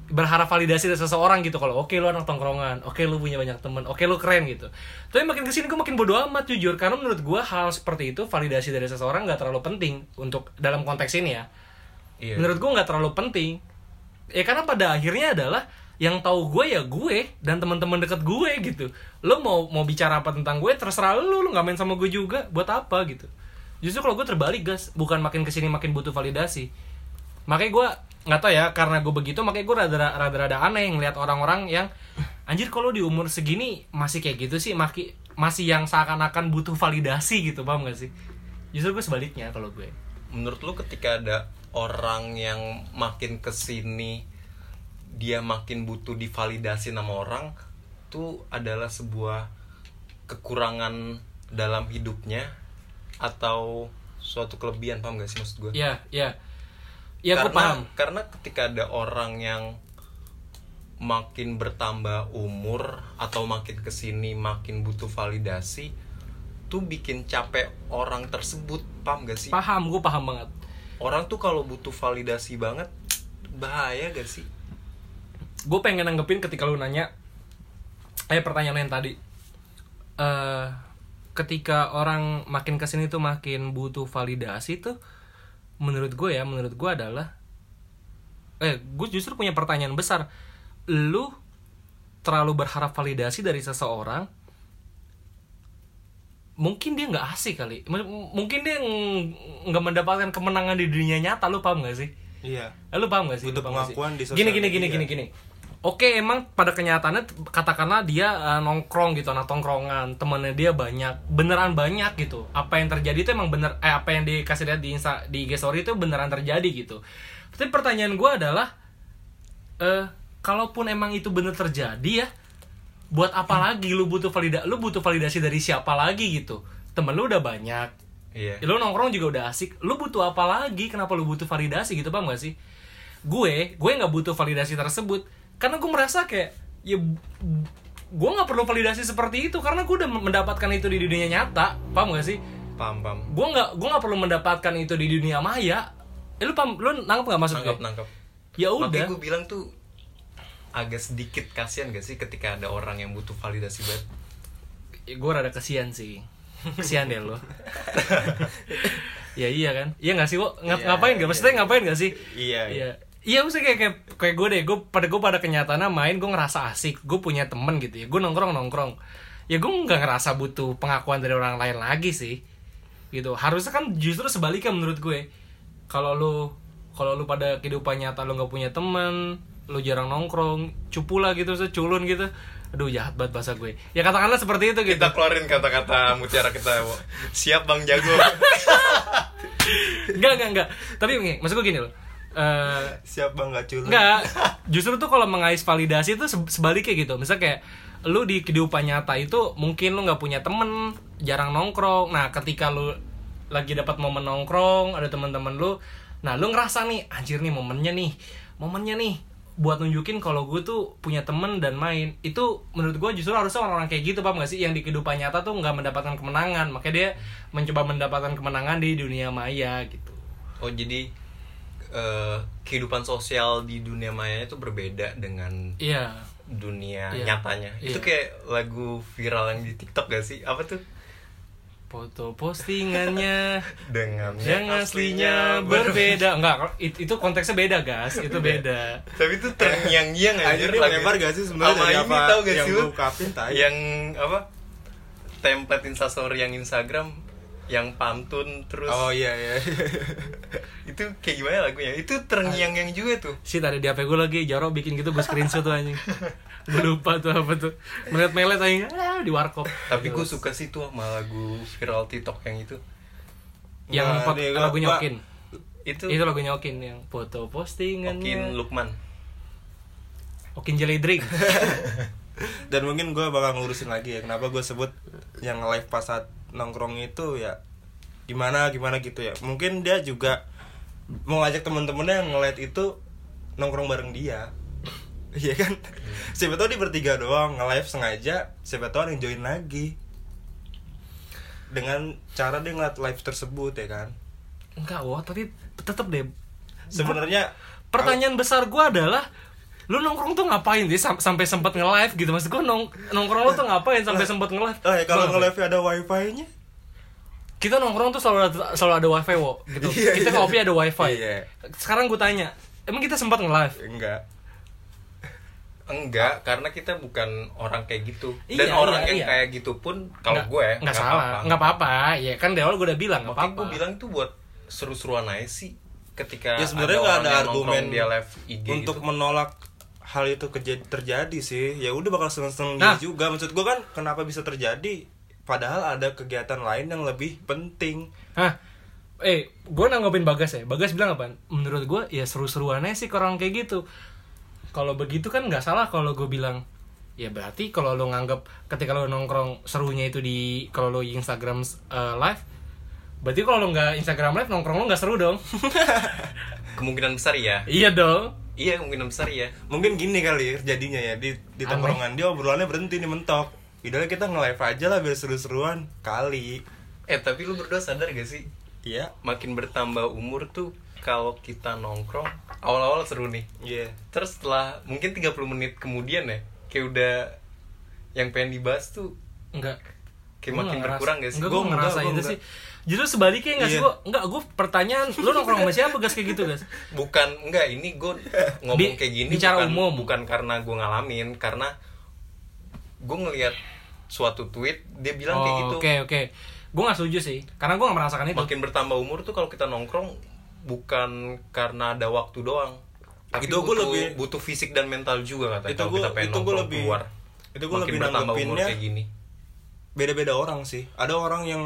Speaker 1: berharap validasi dari seseorang gitu kalau oke lu anak tongkrongan oke lu punya banyak temen oke lu keren gitu. Tapi makin ke sini gue makin bodo amat jujur. Karena menurut gue hal seperti itu validasi dari seseorang nggak terlalu penting untuk dalam konteks ini ya.
Speaker 3: Iya.
Speaker 1: Menurut gue nggak terlalu penting. Ya karena pada akhirnya adalah yang tahu gue ya gue dan teman-teman deket gue gitu. Lo mau mau bicara apa tentang gue terserah lo lo nggak main sama gue juga. Buat apa gitu. Justru kalau gue terbalik gas bukan makin ke sini makin butuh validasi. Makanya gue nggak tahu ya karena gue begitu makanya gue rada rada rada aneh ngeliat orang-orang yang anjir kalau di umur segini masih kayak gitu sih? Maki masih yang seakan-akan butuh validasi gitu paham gak sih? Justru gue sebaliknya kalau gue.
Speaker 3: Menurut lu ketika ada orang yang makin ke sini dia makin butuh divalidasi nama orang itu adalah sebuah kekurangan dalam hidupnya atau suatu kelebihan paham gak sih maksud gue
Speaker 1: Iya, iya. Iya, gue
Speaker 3: karena
Speaker 1: paham.
Speaker 3: karena ketika ada orang yang makin bertambah umur atau makin ke sini makin butuh validasi tuh bikin capek orang tersebut paham gak sih
Speaker 1: Paham, gue paham banget.
Speaker 3: orang tuh kalau butuh validasi banget bahaya gak sih
Speaker 1: gue pengen nanggepin ketika lu nanya eh pertanyaan yang tadi eh ketika orang makin ke sini tuh makin butuh validasi tuh menurut gue ya menurut gue adalah eh gue justru punya pertanyaan besar lu terlalu berharap validasi dari seseorang mungkin dia nggak asik kali M- mungkin dia ng- nggak mendapatkan kemenangan di dunia nyata lu paham gak sih
Speaker 2: iya
Speaker 1: Eh, lu paham gak sih?
Speaker 2: Butuh
Speaker 1: Lu paham gak sih?
Speaker 2: pengakuan di sosial
Speaker 1: Gini gini gini gini gini. Oke, emang pada kenyataannya katakanlah dia eh, nongkrong gitu, anak tongkrongan, temennya dia banyak, beneran banyak gitu. Apa yang terjadi itu emang bener, eh apa yang dikasih lihat di Insta, di IG story itu beneran terjadi gitu. Tapi pertanyaan gue adalah, eh kalaupun emang itu bener terjadi ya, buat apa lagi lu butuh valida, lu butuh validasi dari siapa lagi gitu? Temen lu udah banyak,
Speaker 3: iya
Speaker 1: Ya, lu nongkrong juga udah asik lu butuh apa lagi kenapa lu butuh validasi gitu paham gak sih gue gue nggak butuh validasi tersebut karena gue merasa kayak ya gue nggak perlu validasi seperti itu karena gue udah mendapatkan itu di dunia nyata. Paham gak sih?
Speaker 3: Paham paham.
Speaker 1: Gue nggak gue nggak perlu mendapatkan itu di dunia maya. Eh, lu paham lu nangkep nggak maksud
Speaker 3: nangkap
Speaker 1: gue
Speaker 3: nangkap
Speaker 1: ya udah.
Speaker 3: makanya gue bilang tuh agak sedikit kasihan gak sih ketika ada orang yang butuh validasi banget?
Speaker 1: Ya, gue rada kesian sih. Kesian deh lo ya iya kan? Iya nggak sih wo Ngap-
Speaker 2: Iya,
Speaker 1: ngapain gak maksudnya ngapain gak sih?
Speaker 2: Iya,
Speaker 1: iya iya maksudnya kayak kayak, kayak gue deh gue pada gue pada kenyataannya main gue ngerasa asik gue punya temen gitu ya gue nongkrong nongkrong. Ya gue nggak ngerasa butuh pengakuan dari orang lain lagi sih gitu. Harusnya kan justru sebaliknya menurut gue. Kalau lu kalau lu pada kehidupan nyata lu nggak punya temen lu jarang nongkrong cupu lah gitu seculun gitu. Aduh jahat banget bahasa gue. Ya katakanlah seperti itu gitu.
Speaker 3: Kita keluarin kata-kata mutiara kita siap bang jago.
Speaker 1: Enggak, enggak, enggak. Tapi maksud gue gini loh. Eh,
Speaker 2: siap bang gak culun?
Speaker 1: Enggak, justru tuh kalau mengais validasi itu se- sebaliknya gitu. Misalnya kayak lu di kehidupan nyata itu mungkin lu nggak punya temen, jarang nongkrong. Nah, ketika lu lagi dapat momen nongkrong, ada teman-teman lu, nah lu ngerasa nih, anjir nih momennya nih, momennya nih. Buat nunjukin kalau gue tuh punya temen dan main. Itu menurut gue justru harusnya orang-orang kayak gitu paham gak sih? Yang di kehidupan nyata tuh nggak mendapatkan kemenangan. Makanya dia mencoba mendapatkan kemenangan di dunia maya gitu.
Speaker 3: Oh jadi eh, kehidupan sosial di dunia maya itu berbeda dengan
Speaker 1: iya.
Speaker 3: dunia
Speaker 1: Iya.
Speaker 3: nyatanya.
Speaker 1: Iya.
Speaker 3: itu kayak lagu viral yang di TikTok gak sih? Apa tuh?
Speaker 1: Foto postingannya
Speaker 3: dengan
Speaker 1: yang aslinya berbeda. Enggak it- itu konteksnya beda gas itu beda.
Speaker 3: tapi itu terngiang-ngiang
Speaker 2: melebar
Speaker 3: itu.
Speaker 2: gak sih sebenarnya? Dari apa
Speaker 3: tau gak
Speaker 2: yang
Speaker 3: sih lu
Speaker 2: ungkapin tadi
Speaker 3: yang apa template instastory yang Instagram yang pantun terus
Speaker 2: oh iya iya
Speaker 3: itu kayak gimana lagunya? Itu terngiang-ngiang juga tuh.
Speaker 1: Sih tadi di HP gue lagi Jaro bikin gitu gue screenshot tuh anjing. Gue lupa tuh apa tuh. Melet-melet anjing. Ah, di warkop.
Speaker 3: Tapi gue suka sih tuh sama lagu viral TikTok yang itu.
Speaker 1: Yang
Speaker 2: Nah,
Speaker 1: pot,
Speaker 2: nih,
Speaker 1: lagu
Speaker 2: gua-
Speaker 1: nyokin.
Speaker 3: itu
Speaker 1: itu lagu nyokin yang foto postingannya.
Speaker 3: Okin Lukman.
Speaker 1: Okin jelly drink
Speaker 2: dan mungkin gue bakal ngurusin lagi ya kenapa gue sebut yang live pas saat nongkrong itu ya gimana gimana gitu ya. Mungkin dia juga mau ngajak temen-temennya yang ngeliat itu nongkrong bareng dia. Iya kan? Siapa tahu dia bertiga doang nge-live sengaja siapa ada yang join lagi. Dengan cara dia ngeliat live tersebut ya kan?
Speaker 1: Enggak wah tapi tetep deh.
Speaker 2: Sebenarnya
Speaker 1: pertanyaan besar gue adalah lu nongkrong tuh ngapain? Sih Sam- sampai sempet nge-live gitu. Maksud gue nong nongkrong lu tuh ngapain? Sampai sempet nge-live.
Speaker 2: ya kalau nge-live ada wifi nya
Speaker 1: kita nongkrong tuh selalu ada, selalu ada wifi wo. Gitu.
Speaker 2: Iya,
Speaker 1: kita
Speaker 2: iya.
Speaker 1: ngopi ada wifi.
Speaker 2: Iya.
Speaker 1: sekarang gue tanya emang kita sempat nge-live?
Speaker 2: Enggak.
Speaker 3: Enggak karena kita bukan orang kayak gitu. Dan
Speaker 1: Iya,
Speaker 3: orang
Speaker 1: iya,
Speaker 3: yang
Speaker 1: iya.
Speaker 3: kayak gitu pun kalau gue
Speaker 1: nggak salah. nggak apa-apa. Ya kan dari awal gue udah bilang nggak
Speaker 3: makanya
Speaker 1: apa-apa.
Speaker 3: gue bilang tuh buat seru-seruan aja sih ketika
Speaker 2: ya sebenarnya
Speaker 3: orang
Speaker 2: nggak ada
Speaker 3: yang
Speaker 2: argumen
Speaker 3: dia live IG
Speaker 2: untuk
Speaker 3: gitu.
Speaker 2: menolak hal itu terjadi sih. Ya udah bakal seneng-seneng
Speaker 1: Nah.
Speaker 2: juga. Maksud gua kan kenapa bisa terjadi padahal ada kegiatan lain yang lebih penting
Speaker 1: Hah? Eh, gue nanggepin Bagas ya. Bagas bilang apa? Menurut gue ya seru-seruan aja sih orang kayak gitu. Kalau begitu kan nggak salah kalau gue bilang ya berarti kalau lo nganggap ketika lo nongkrong serunya itu di kalau lo Instagram eh, live Berarti kalau lu nggak Instagram live nongkrong lu nggak seru dong.
Speaker 3: kemungkinan besar ya
Speaker 1: iya dong.
Speaker 3: iya kemungkinan besar ya
Speaker 2: mungkin gini kali ya jadinya ya di di tongkrongan dia obrolannya berhenti nih mentok Idealnya kita nge-live aja lah biar seru-seruan kali
Speaker 3: eh tapi lu berdua sadar gak sih
Speaker 2: iya
Speaker 3: makin bertambah umur tuh kalau kita nongkrong awal-awal seru nih
Speaker 2: iya
Speaker 3: terus setelah mungkin 30 menit kemudian ya kayak udah yang pengen dibahas tuh
Speaker 1: Enggak.
Speaker 3: Kayak
Speaker 1: Gua
Speaker 3: makin
Speaker 1: nggak
Speaker 3: berkurang
Speaker 1: ngerasa-
Speaker 3: gak sih?
Speaker 1: Enggak,
Speaker 2: Gua
Speaker 1: gue
Speaker 2: enggak,
Speaker 1: ngerasa
Speaker 2: gua
Speaker 1: itu
Speaker 2: enggak.
Speaker 1: sih. Justru sebaliknya enggak sih
Speaker 2: Iya.
Speaker 1: gua enggak gue pertanyaan lu nongkrong sama siapa gas kayak gitu gas?
Speaker 3: bukan enggak ini gue ngomong
Speaker 1: Di-
Speaker 3: kayak gini
Speaker 1: bicara
Speaker 3: bukan,
Speaker 1: umum.
Speaker 3: bukan karena gue ngalamin karena gue ngelihat suatu tweet dia bilang kayak
Speaker 1: Oh,
Speaker 3: gitu.
Speaker 1: Oke oke. Gue nggak setuju sih, karena gue nggak merasakan itu.
Speaker 3: makin bertambah umur tuh kalau kita nongkrong bukan karena ada waktu doang. Tapi
Speaker 2: Itu
Speaker 3: butuh,
Speaker 2: lebih-
Speaker 3: butuh fisik dan mental juga katanya
Speaker 2: Itu gua-
Speaker 3: kita pengen
Speaker 2: itu gua
Speaker 3: nongkrong
Speaker 2: lebih-
Speaker 3: keluar.
Speaker 2: itu
Speaker 3: makin
Speaker 2: lebih
Speaker 3: bertambah umur
Speaker 2: nanggepinnya
Speaker 3: kayak gini.
Speaker 2: beda-beda orang sih. Ada orang yang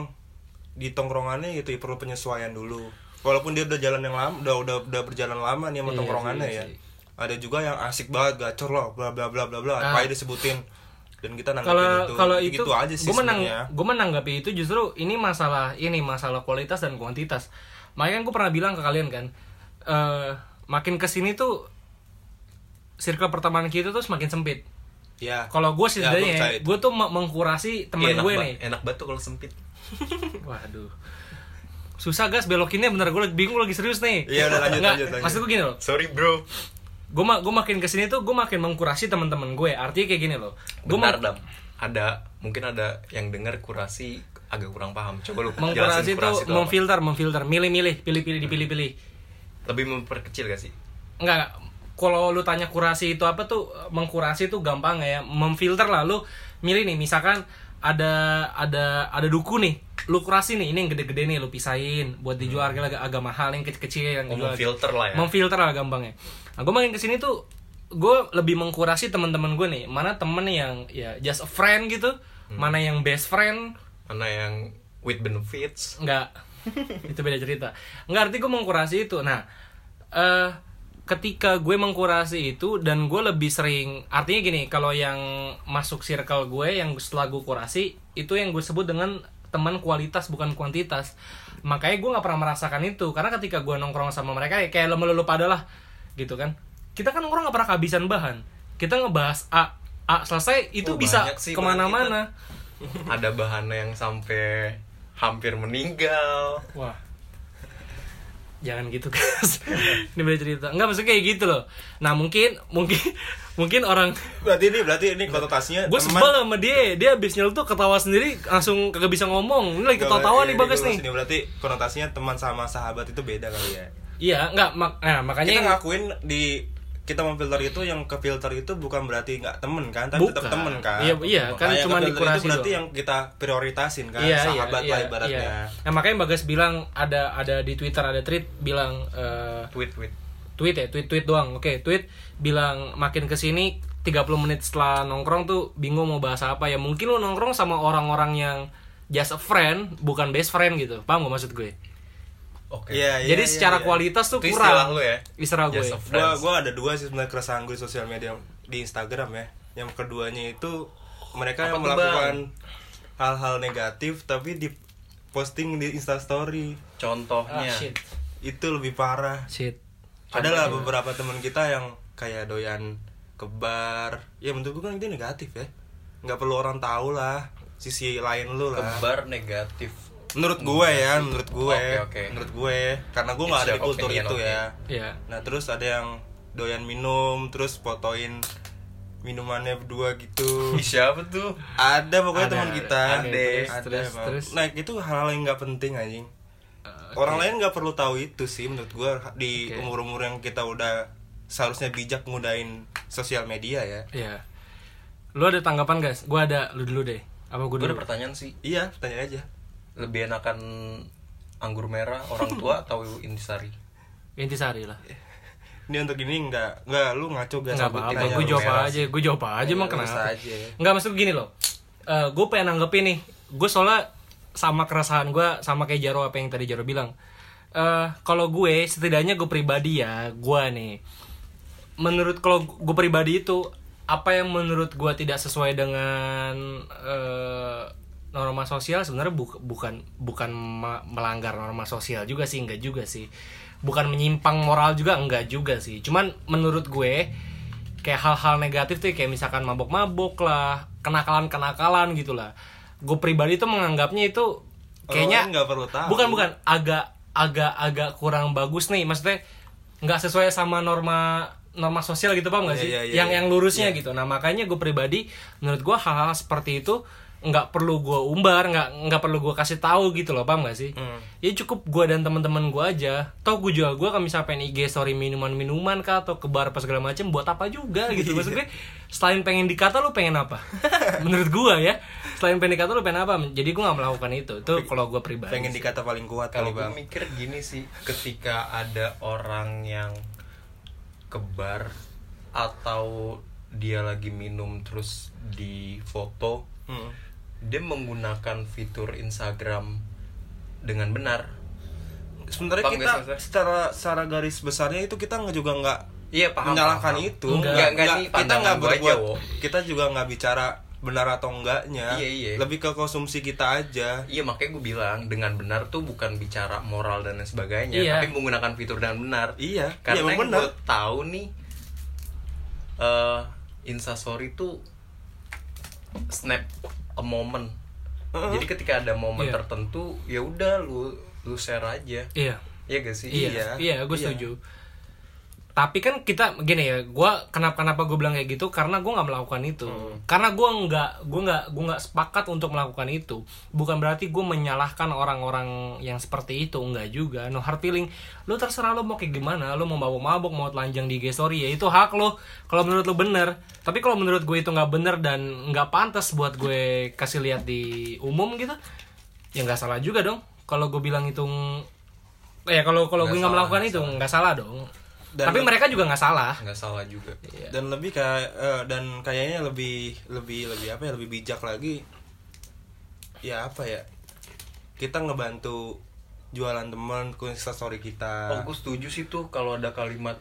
Speaker 2: di tongkrongannya gitu ya, perlu penyesuaian dulu. Walaupun dia udah jalan yang lama udah udah udah berjalan lama nih sama
Speaker 1: Iya
Speaker 2: tongkrongannya
Speaker 1: sih,
Speaker 2: ya.
Speaker 1: iya sih.
Speaker 2: ada juga yang asik banget gacor loh bla bla bla bla bla.
Speaker 1: Ah.
Speaker 2: apa disebutin dan kita nanggepin
Speaker 1: Kalau
Speaker 2: itu
Speaker 1: kalau itu,
Speaker 2: gitu aja sih
Speaker 1: gue menang, gue menanggapi itu justru ini masalah ini masalah kualitas dan kuantitas. Makanya gue pernah bilang ke kalian kan, eh makin ke sini tuh circle pertemanan kita tuh semakin sempit.
Speaker 2: ya
Speaker 1: Kalau gue
Speaker 2: Ya, percaya
Speaker 1: ya, gue tuh me- mengkurasi teman
Speaker 3: enak
Speaker 1: gue nih.
Speaker 3: enak banget tuh kalau sempit
Speaker 1: Waduh. Susah gas belokinnya bener gue bingung lagi serius nih.
Speaker 2: Iya, udah, lanjut,
Speaker 1: Nggak,
Speaker 2: lanjut, lanjut.
Speaker 1: Maksud gue gini loh.
Speaker 3: sorry bro
Speaker 1: Gue ma gue makin ke sini tuh gue makin mengkurasi teman-teman gue. Artinya kayak gini loh. Gue
Speaker 3: Bentar, Dam. Ada mungkin ada yang dengar kurasi agak kurang paham. Coba lu
Speaker 1: mengkurasi
Speaker 3: itu apa.
Speaker 1: memfilter, memfilter, milih-milih, pilih-pilih, dipilih-pilih.
Speaker 3: Lebih memperkecil gak sih?
Speaker 1: Enggak, kalau lu tanya kurasi itu apa tuh mengkurasi tuh gampang ya memfilter lah lu milih nih misalkan ada ada ada duku nih lu kurasi nih ini yang gede-gede nih lu pisahin buat dijual harga agak, agak mahal yang kecil-kecil yang
Speaker 3: Oh, memfilter lah ya.
Speaker 1: memfilter lah gampangnya nah gue makin ke sini tuh gue lebih mengkurasi teman-teman gue nih mana temen yang ya just a friend gitu
Speaker 3: Hmm.
Speaker 1: mana yang best friend
Speaker 3: Mana yang with benefits?
Speaker 1: Enggak. itu beda cerita. Enggak arti gue mengkurasi itu. Nah, eh ketika gue mengkurasi itu dan gue lebih sering artinya gini, kalau yang masuk circle gue yang setelah gue kurasi itu yang gue sebut dengan teman kualitas bukan kuantitas. Makanya gue nggak pernah merasakan itu karena ketika gue nongkrong sama mereka ya kayak lo lu pada lah gitu kan. Kita kan nongkrong nggak pernah kehabisan bahan. Kita ngebahas A, A selesai itu
Speaker 3: Oh,
Speaker 1: bisa
Speaker 3: ke
Speaker 1: mana-mana.
Speaker 3: ada bahannya yang sampai hampir meninggal.
Speaker 1: Wah. Jangan gitu guys. Ini beda cerita. Enggak maksudnya kayak gitu loh. Nah mungkin mungkin mungkin orang
Speaker 2: berarti ini berarti ini konotasinya
Speaker 1: gue sebel sama dia dia abis tuh ketawa sendiri langsung kagak bisa ngomong ini lagi ketawa-tawa nih bagus nih
Speaker 2: sini. berarti konotasinya teman sama sahabat itu beda kali ya
Speaker 1: iya enggak mak nah makanya
Speaker 2: kita ngakuin di kita memfilter itu yang ke filter itu bukan berarti nggak temen kan tapi tetap
Speaker 1: Bukan.
Speaker 2: temen kan
Speaker 1: Iya, iya, kan
Speaker 2: Makanya
Speaker 1: cuma dikurasi
Speaker 2: itu berarti
Speaker 1: doang.
Speaker 2: yang kita prioritasin kan
Speaker 1: iya,
Speaker 2: sahabat
Speaker 1: iya,
Speaker 2: lah
Speaker 1: iya,
Speaker 2: ibaratnya
Speaker 1: iya. Nah makanya Bagas bilang ada ada di Twitter ada tweet bilang eh,
Speaker 3: Tweet tweet.
Speaker 1: tweet ya tweet tweet doang oke tweet bilang makin ke sini 30 menit setelah nongkrong tuh bingung mau bahas apa ya mungkin lu nongkrong sama orang-orang yang just a friend bukan best friend gitu paham gak maksud gue
Speaker 3: Oke.
Speaker 2: Iya, iya,
Speaker 1: jadi
Speaker 2: iya,
Speaker 1: secara
Speaker 2: iya.
Speaker 1: kualitas tuh
Speaker 3: Itu
Speaker 1: kurang
Speaker 3: istilah lu ya?
Speaker 1: istilah gue
Speaker 3: a friend.
Speaker 2: gua ada dua sih sebenarnya keresahan gue di sosial media di Instagram ya yang keduanya itu mereka
Speaker 3: Apa
Speaker 2: yang melakukan hal-hal negatif tapi di posting di Instastory
Speaker 1: ah,
Speaker 3: Contohnya.
Speaker 1: shit
Speaker 2: itu lebih parah
Speaker 1: shit
Speaker 2: adalah beberapa teman kita yang kayak doyan ke bar ya menurut gue kan itu negatif ya nggak perlu orang tahu lah sisi lain lu lah
Speaker 3: Kebar negatif.
Speaker 2: Menurut gue ya menurut gue.
Speaker 3: Oke, oke.
Speaker 2: menurut gue. Karena gue nggak ada di kultur
Speaker 3: opinion,
Speaker 2: itu
Speaker 3: oke.
Speaker 2: ya.
Speaker 1: Ya
Speaker 2: nah terus ada yang doyan minum terus fotoin minumannya berdua gitu.
Speaker 3: Siapa tuh?
Speaker 2: ada pokoknya
Speaker 1: Ada,
Speaker 2: teman
Speaker 1: ada.
Speaker 2: kita.
Speaker 1: Oke,
Speaker 2: ada.
Speaker 1: terus,
Speaker 2: ada
Speaker 1: terus,
Speaker 2: nah itu hal-hal yang nggak penting anjing. Orang lain nggak perlu tahu itu sih menurut gue di
Speaker 1: Oke.
Speaker 2: umur-umur yang kita udah seharusnya bijak ngudain sosial media ya.
Speaker 1: Ya lu ada tanggapan guys gue ada lu dulu deh. Apa gue
Speaker 3: ada pertanyaan sih.
Speaker 2: iya tanya aja
Speaker 3: Lebih enakan anggur merah orang tua atau intisari?
Speaker 1: intisari lah.
Speaker 2: Ini untuk ini nggak nggak lu ngaco gak
Speaker 1: nggak apa-apa gue jawab aja gue jawab aja emang kenapa?
Speaker 2: aja.
Speaker 1: nggak maksud gini loh. Eh gue pengen nanggepin nih. Gue soalnya sama keresahan gue sama kayak Jaro apa yang tadi Jaro bilang. Eh kalau gue setidaknya gue pribadi ya gue nih. Menurut kalau gue pribadi itu apa yang menurut gue tidak sesuai dengan eh norma sosial sebenarnya bu- bukan bukan me- melanggar norma sosial juga sih enggak juga sih. Bukan menyimpang moral juga enggak juga sih. Cuman menurut gue kayak hal-hal negatif tuh kayak misalkan mabok-mabok lah kenakalan-kenakalan gitu lah gue pribadi tuh menganggapnya itu kayaknya
Speaker 2: nggak perlu tahu.
Speaker 1: bukan bukan agak agak agak kurang bagus nih. Maksudnya nggak sesuai sama norma norma sosial gitu paham nggak
Speaker 2: Iya,
Speaker 1: sih?
Speaker 2: iya, iya,
Speaker 1: yang
Speaker 2: iya.
Speaker 1: yang lurusnya gitu. Nah makanya gue pribadi menurut gue hal-hal seperti itu nggak perlu gue umbar nggak nggak perlu gue kasih tahu gitu loh paham nggak sih
Speaker 2: Hmm.
Speaker 1: ya cukup gue dan teman-teman gue aja toh gue jual gue misalnya pengen IG story minuman-minuman kah atau ke bar apa segala macem buat apa juga gitu
Speaker 2: Iya.
Speaker 1: maksud gue selain pengen dikata lu pengen apa menurut gue ya selain pengen dikata lu pengen apa jadi gue nggak melakukan itu itu kalau gue pribadi
Speaker 2: pengen
Speaker 1: sih.
Speaker 2: dikata paling kuat kali
Speaker 3: kalau gue
Speaker 2: bang
Speaker 3: mikir gini sih ketika ada orang yang ke bar atau dia lagi minum terus di foto
Speaker 2: Hmm.
Speaker 3: Dia menggunakan fitur Instagram dengan benar
Speaker 2: sebenarnya kita secara secara garis besarnya itu kita juga nggak
Speaker 3: Iya, paham,
Speaker 2: menyalahkan
Speaker 3: paham.
Speaker 2: itu
Speaker 1: Enggak.
Speaker 3: Enggak, enggak, ini
Speaker 2: kita nggak
Speaker 3: aja,
Speaker 2: berbuat
Speaker 3: Wo.
Speaker 2: kita juga nggak bicara benar atau enggaknya
Speaker 3: Iya, iya.
Speaker 2: lebih ke konsumsi kita aja
Speaker 3: Iya makanya gue bilang dengan benar tuh bukan bicara moral dan lain sebagainya,
Speaker 1: Iya.
Speaker 3: tapi menggunakan fitur dengan benar.
Speaker 2: iya
Speaker 3: Karena
Speaker 2: iya, emang benar
Speaker 3: gue tahu nih, eh Instastory tuh snap a moment.
Speaker 2: Heeh.
Speaker 3: Jadi ketika ada momen
Speaker 1: Iya.
Speaker 3: tertentu, ya udah lu lu share aja.
Speaker 1: iya
Speaker 3: Iya gak sih?
Speaker 1: Iya,
Speaker 2: Iya,
Speaker 1: iya, gue
Speaker 2: iya.
Speaker 1: Tapi kan kita gini ya, gue kenapa kenapa gue bilang kayak gitu karena gue nggak melakukan itu.
Speaker 2: Hmm.
Speaker 1: Karena gue nggak, gue nggak, gue nggak sepakat untuk melakukan itu. Bukan berarti gue menyalahkan orang-orang yang seperti itu, enggak juga. No hard feeling. Lu terserah lu mau kayak gimana, lu mau mabok-mabok, mau telanjang di story ya itu hak lu. Kalau menurut lu bener. Tapi kalau menurut gue itu nggak bener dan nggak pantas buat gue kasih lihat di umum gitu, ya nggak salah juga dong. Kalau gue bilang itu ya kalau kalau
Speaker 3: Nggak
Speaker 1: gue nggak melakukan
Speaker 3: nggak
Speaker 1: itu nggak salah dong
Speaker 2: Dan
Speaker 1: tapi mereka juga nggak salah
Speaker 3: Nggak salah juga.
Speaker 1: Iya.
Speaker 2: dan lebih kayak eh, dan kayaknya lebih lebih lebih apa ya lebih bijak lagi ya apa ya kita ngebantu jualan temen ke story kita
Speaker 3: Oh, gue setuju sih tuh kalau ada kalimat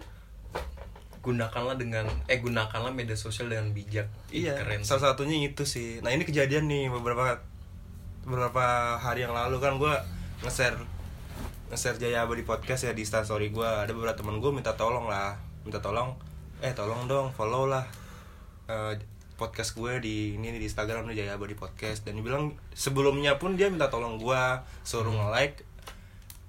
Speaker 3: gunakanlah dengan eh gunakanlah media sosial dengan bijak.
Speaker 2: Iya,
Speaker 3: keren.
Speaker 2: salah satunya itu sih. Nah ini kejadian nih beberapa beberapa hari yang lalu kan gue nge-share nge-share Jaya Abadi podcast ya di story gue. Ada beberapa temen gue minta tolong lah, minta tolong, eh tolong dong follow lah eh, podcast gue di ini di Instagram nih Jaya Abadi podcast. Dan dia bilang sebelumnya pun dia minta tolong gue suruh nge-like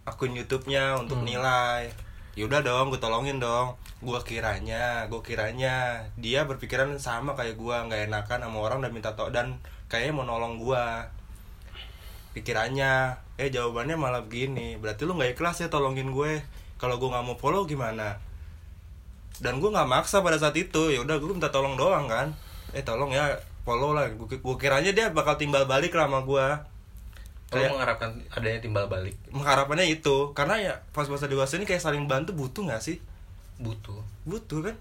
Speaker 2: akun YouTube-nya untuk nilai. Yaudah dong, gue tolongin dong. Gue kiranya, gue kiranya dia berpikiran sama kayak gue nggak enakan sama orang dan minta to dan kayaknya mau nolong gue. Pikirannya, eh jawabannya malah begini. Berarti lu nggak ikhlas ya tolongin gue. Kalau gue nggak mau follow gimana? Dan gue nggak maksa pada saat itu. Ya udah gue minta tolong doang kan. Eh tolong ya follow lah. Gue gue kiranya dia bakal timbal balik lah sama gue. Kayak-
Speaker 3: mengharapkan adanya timbal balik
Speaker 2: mengharapannya itu karena ya pas masa dewasa ini kayak saling bantu butuh nggak sih
Speaker 3: butuh.
Speaker 2: butuh kan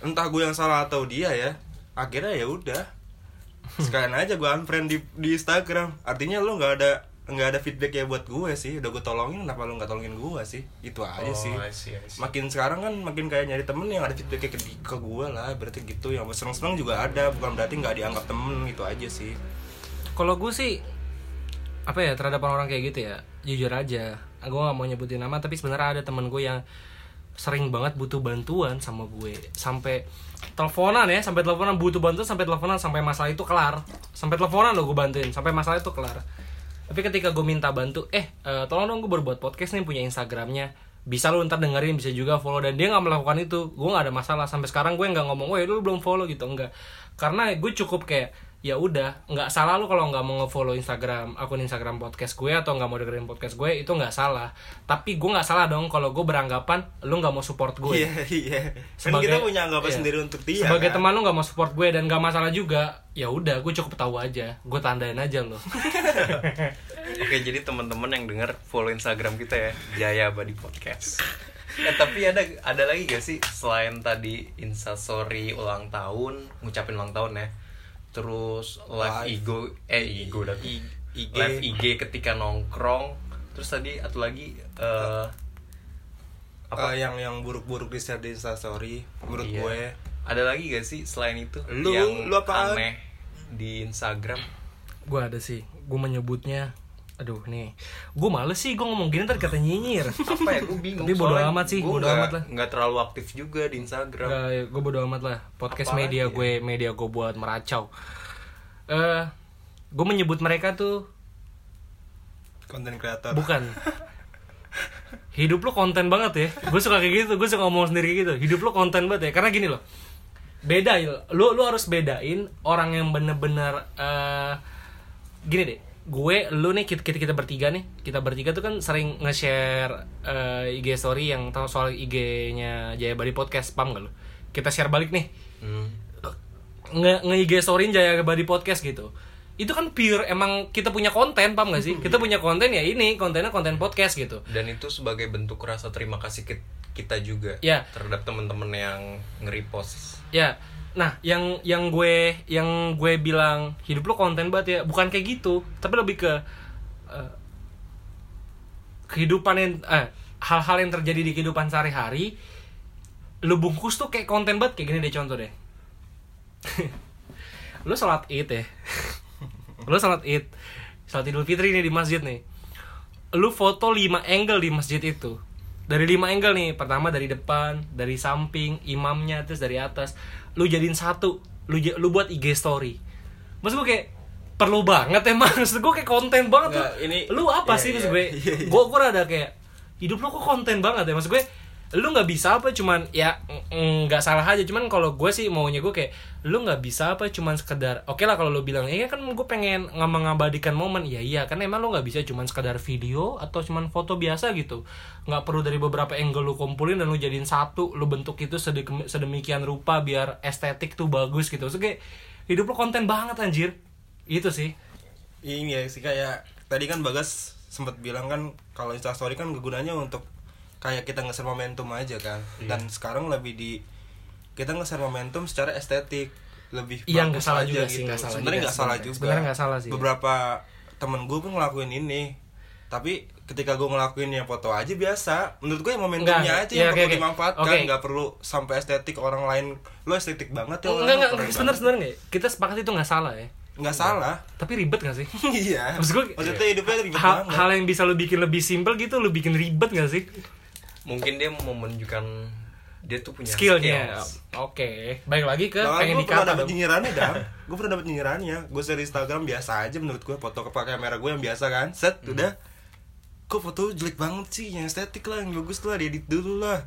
Speaker 2: entah gue yang salah atau dia ya akhirnya ya udah sekalian aja gue unfriend di di Instagram. Artinya lo nggak ada nggak ada feedback ya buat gue sih. Udah gue tolongin kenapa lo nggak tolongin gue sih? Itu aja sih.
Speaker 3: Oh, I see, I see.
Speaker 2: makin sekarang kan makin kayak nyari temen yang ada feedback ke, ke gue lah. Berarti gitu. Yang seneng-seneng juga ada. Bukan berarti nggak dianggap temen. Gitu aja sih.
Speaker 1: Kalau gue sih apa ya terhadap orang kayak gitu ya jujur aja. Gue nggak mau nyebutin nama tapi sebenarnya ada temen gue yang sering banget butuh bantuan sama gue. Sampai teleponan ya sampai teleponan butuh bantuan sampai teleponan sampai masalah itu kelar. Sampai teleponan lo gue bantuin sampai masalah itu kelar. Tapi ketika gue minta bantu eh eh, tolong dong gue berbuat podcast nih punya instagramnya. Bisa lu ntar dengerin bisa juga follow. Dan dia nggak melakukan itu. Gue nggak ada masalah. Sampai sekarang gue nggak ngomong woi lu belum follow? gitu. Enggak karena gue cukup kayak ya udah nggak salah lu kalau nggak mau ngefollow Instagram akun Instagram podcast gue atau nggak mau dengerin podcast gue itu nggak salah tapi gue nggak salah dong kalau gue beranggapan lu nggak mau support gue
Speaker 2: iya iya kan
Speaker 1: Sebagai-
Speaker 2: kita punya anggapan
Speaker 1: iya.
Speaker 2: sendiri untuk dia
Speaker 1: sebagai
Speaker 2: kan?
Speaker 1: teman lu nggak mau support gue dan nggak masalah juga ya udah gue cukup tahu aja gue tandain aja lo
Speaker 3: Oke, jadi teman-teman yang denger follow Instagram kita ya, Jaya Abadi Podcast. Eh, tapi ada ada lagi gak sih selain tadi Instastory ulang tahun, ngucapin ulang tahun ya. Terus live
Speaker 2: Live.
Speaker 3: ego eh ego dah.
Speaker 2: I- IG.
Speaker 3: Live IG ketika nongkrong. Terus tadi atau lagi eh apa?
Speaker 2: Eh, yang yang buruk-buruk di share di Instastory menurut
Speaker 3: Iya.
Speaker 2: gue
Speaker 3: Ada lagi gak sih selain itu
Speaker 2: Lu-
Speaker 3: yang
Speaker 2: lu apaan?
Speaker 3: aneh di Instagram?
Speaker 1: gue ada sih gue menyebutnya aduh nih. Gue males sih gue ngomong gini ntar kata nyinyir.
Speaker 3: Apa ya? Gue bingung
Speaker 1: Tapi bodo
Speaker 3: soalnya
Speaker 1: amat sih,
Speaker 3: gue
Speaker 1: bodo
Speaker 3: nggak-
Speaker 1: amat lah.
Speaker 3: nggak terlalu aktif juga di Instagram.
Speaker 1: Gak, gue bodo amat lah. Podcast
Speaker 3: Apalagi
Speaker 1: media
Speaker 3: ya?
Speaker 1: gue media gue buat meracau. Eh gue menyebut mereka tuh
Speaker 2: konten kreator.
Speaker 1: Bukan. Hidup lu konten banget ya. Gue suka kayak gitu gue suka ngomong sendiri kayak gitu. Hidup lu konten banget ya. Karena gini loh. Beda ya lu lu harus bedain orang yang bener-bener eh gini deh gue lu nih kita, kita kita bertiga nih. Kita bertiga tuh kan sering nge-share eh, IG story yang tahu soal IG-nya Jaya Bali Podcast paham gak lu? Kita share balik nih.
Speaker 3: Hmm.
Speaker 1: nge nge IG storyin Jaya Badi podcast gitu. Itu kan pure emang kita punya konten paham gak sih? Kita punya konten ya ini kontennya konten podcast gitu.
Speaker 3: Dan itu sebagai bentuk rasa terima kasih ki- kita juga
Speaker 1: Ya.
Speaker 3: terhadap teman-teman yang nge-repost.
Speaker 1: Ya nah yang yang gue yang gue bilang hidup lo konten banget ya bukan kayak gitu tapi lebih ke eh, kehidupan yang eh, hal-hal yang terjadi di kehidupan sehari-hari lu bungkus tuh kayak konten banget kayak gini deh contoh deh. Lu sholat id ya. Lu sholat id. Sholat idul fitri nih di masjid nih. Lu foto 5 angle di masjid itu. Dari 5 angle nih pertama dari depan dari samping imamnya terus dari atas lu jadiin satu lu lu buat IG story. Maksud gue kayak perlu banget emang. Maksud gue kayak konten banget tuh.
Speaker 2: ini-
Speaker 1: lu apa
Speaker 2: iya,
Speaker 1: sih
Speaker 2: iya,
Speaker 1: maksud gue
Speaker 2: iya, iya.
Speaker 1: gue gue rada kayak hidup lu kok konten banget ya? Maksud gue lu nggak bisa apa cuman ya nggak salah aja. Cuman kalau gue sih maunya gue kayak lu nggak bisa apa cuman sekedar oke lah kalau lu bilang ya kan gue pengen mengabadikan momen. Ya iya kan emang lu nggak bisa cuman sekedar video atau cuman foto biasa gitu. Nggak perlu dari beberapa angle lu kumpulin dan lu jadiin satu lu bentuk itu sedemikian rupa biar estetik tuh bagus gitu. So, kayak hidup lu konten banget anjir. Itu sih.
Speaker 2: Ini ya sih kayak tadi kan Bagas sempat bilang kan kalau instastory kan gunanya untuk kayak kita nge-share momentum aja kan
Speaker 1: Iya.
Speaker 2: dan sekarang lebih di kita nge-share momentum secara estetik lebih
Speaker 1: Iya,
Speaker 2: bagus
Speaker 1: nggak salah
Speaker 2: aja
Speaker 1: juga sih,
Speaker 2: gitu.
Speaker 1: nggak salah
Speaker 2: sebenarnya nggak salah juga
Speaker 1: Sebenarnya nggak salah sih, ya.
Speaker 2: beberapa temen gue pun ngelakuin ini tapi ketika gue ngelakuin yang foto aja biasa menurut gue ya momentumnya aja
Speaker 1: iya,
Speaker 2: yang
Speaker 1: oke,
Speaker 2: perlu
Speaker 1: oke.
Speaker 2: dimanfaatkan
Speaker 1: Oke.
Speaker 2: nggak perlu sampai estetik orang lain lo estetik banget ya
Speaker 1: enggak enggak
Speaker 2: banget.
Speaker 1: sebenarnya nggak? kita sepakat itu nggak salah ya
Speaker 2: nggak salah
Speaker 1: tapi ribet gak sih
Speaker 2: iya
Speaker 1: Maksud gue-
Speaker 2: maksudnya hidupnya ribet
Speaker 1: hal,
Speaker 2: banget
Speaker 1: hal yang bisa lu bikin lebih simple gitu lu bikin ribet gak sih
Speaker 3: mungkin dia mau menunjukkan dia tuh punya
Speaker 1: skillnya.
Speaker 3: skills.
Speaker 1: oke baik lagi ke
Speaker 2: Bahkan
Speaker 1: pengen
Speaker 2: gue pernah dapet nyinyirannya dam. Gue pernah dapet nyinyirannya. Gue share Instagram biasa aja menurut gue Foto ke kamera gue yang biasa kan. Set
Speaker 1: Hmm.
Speaker 2: udah. Kok foto jelek banget sih Yang estetik lah Yang bagus lah Diedit dulu lah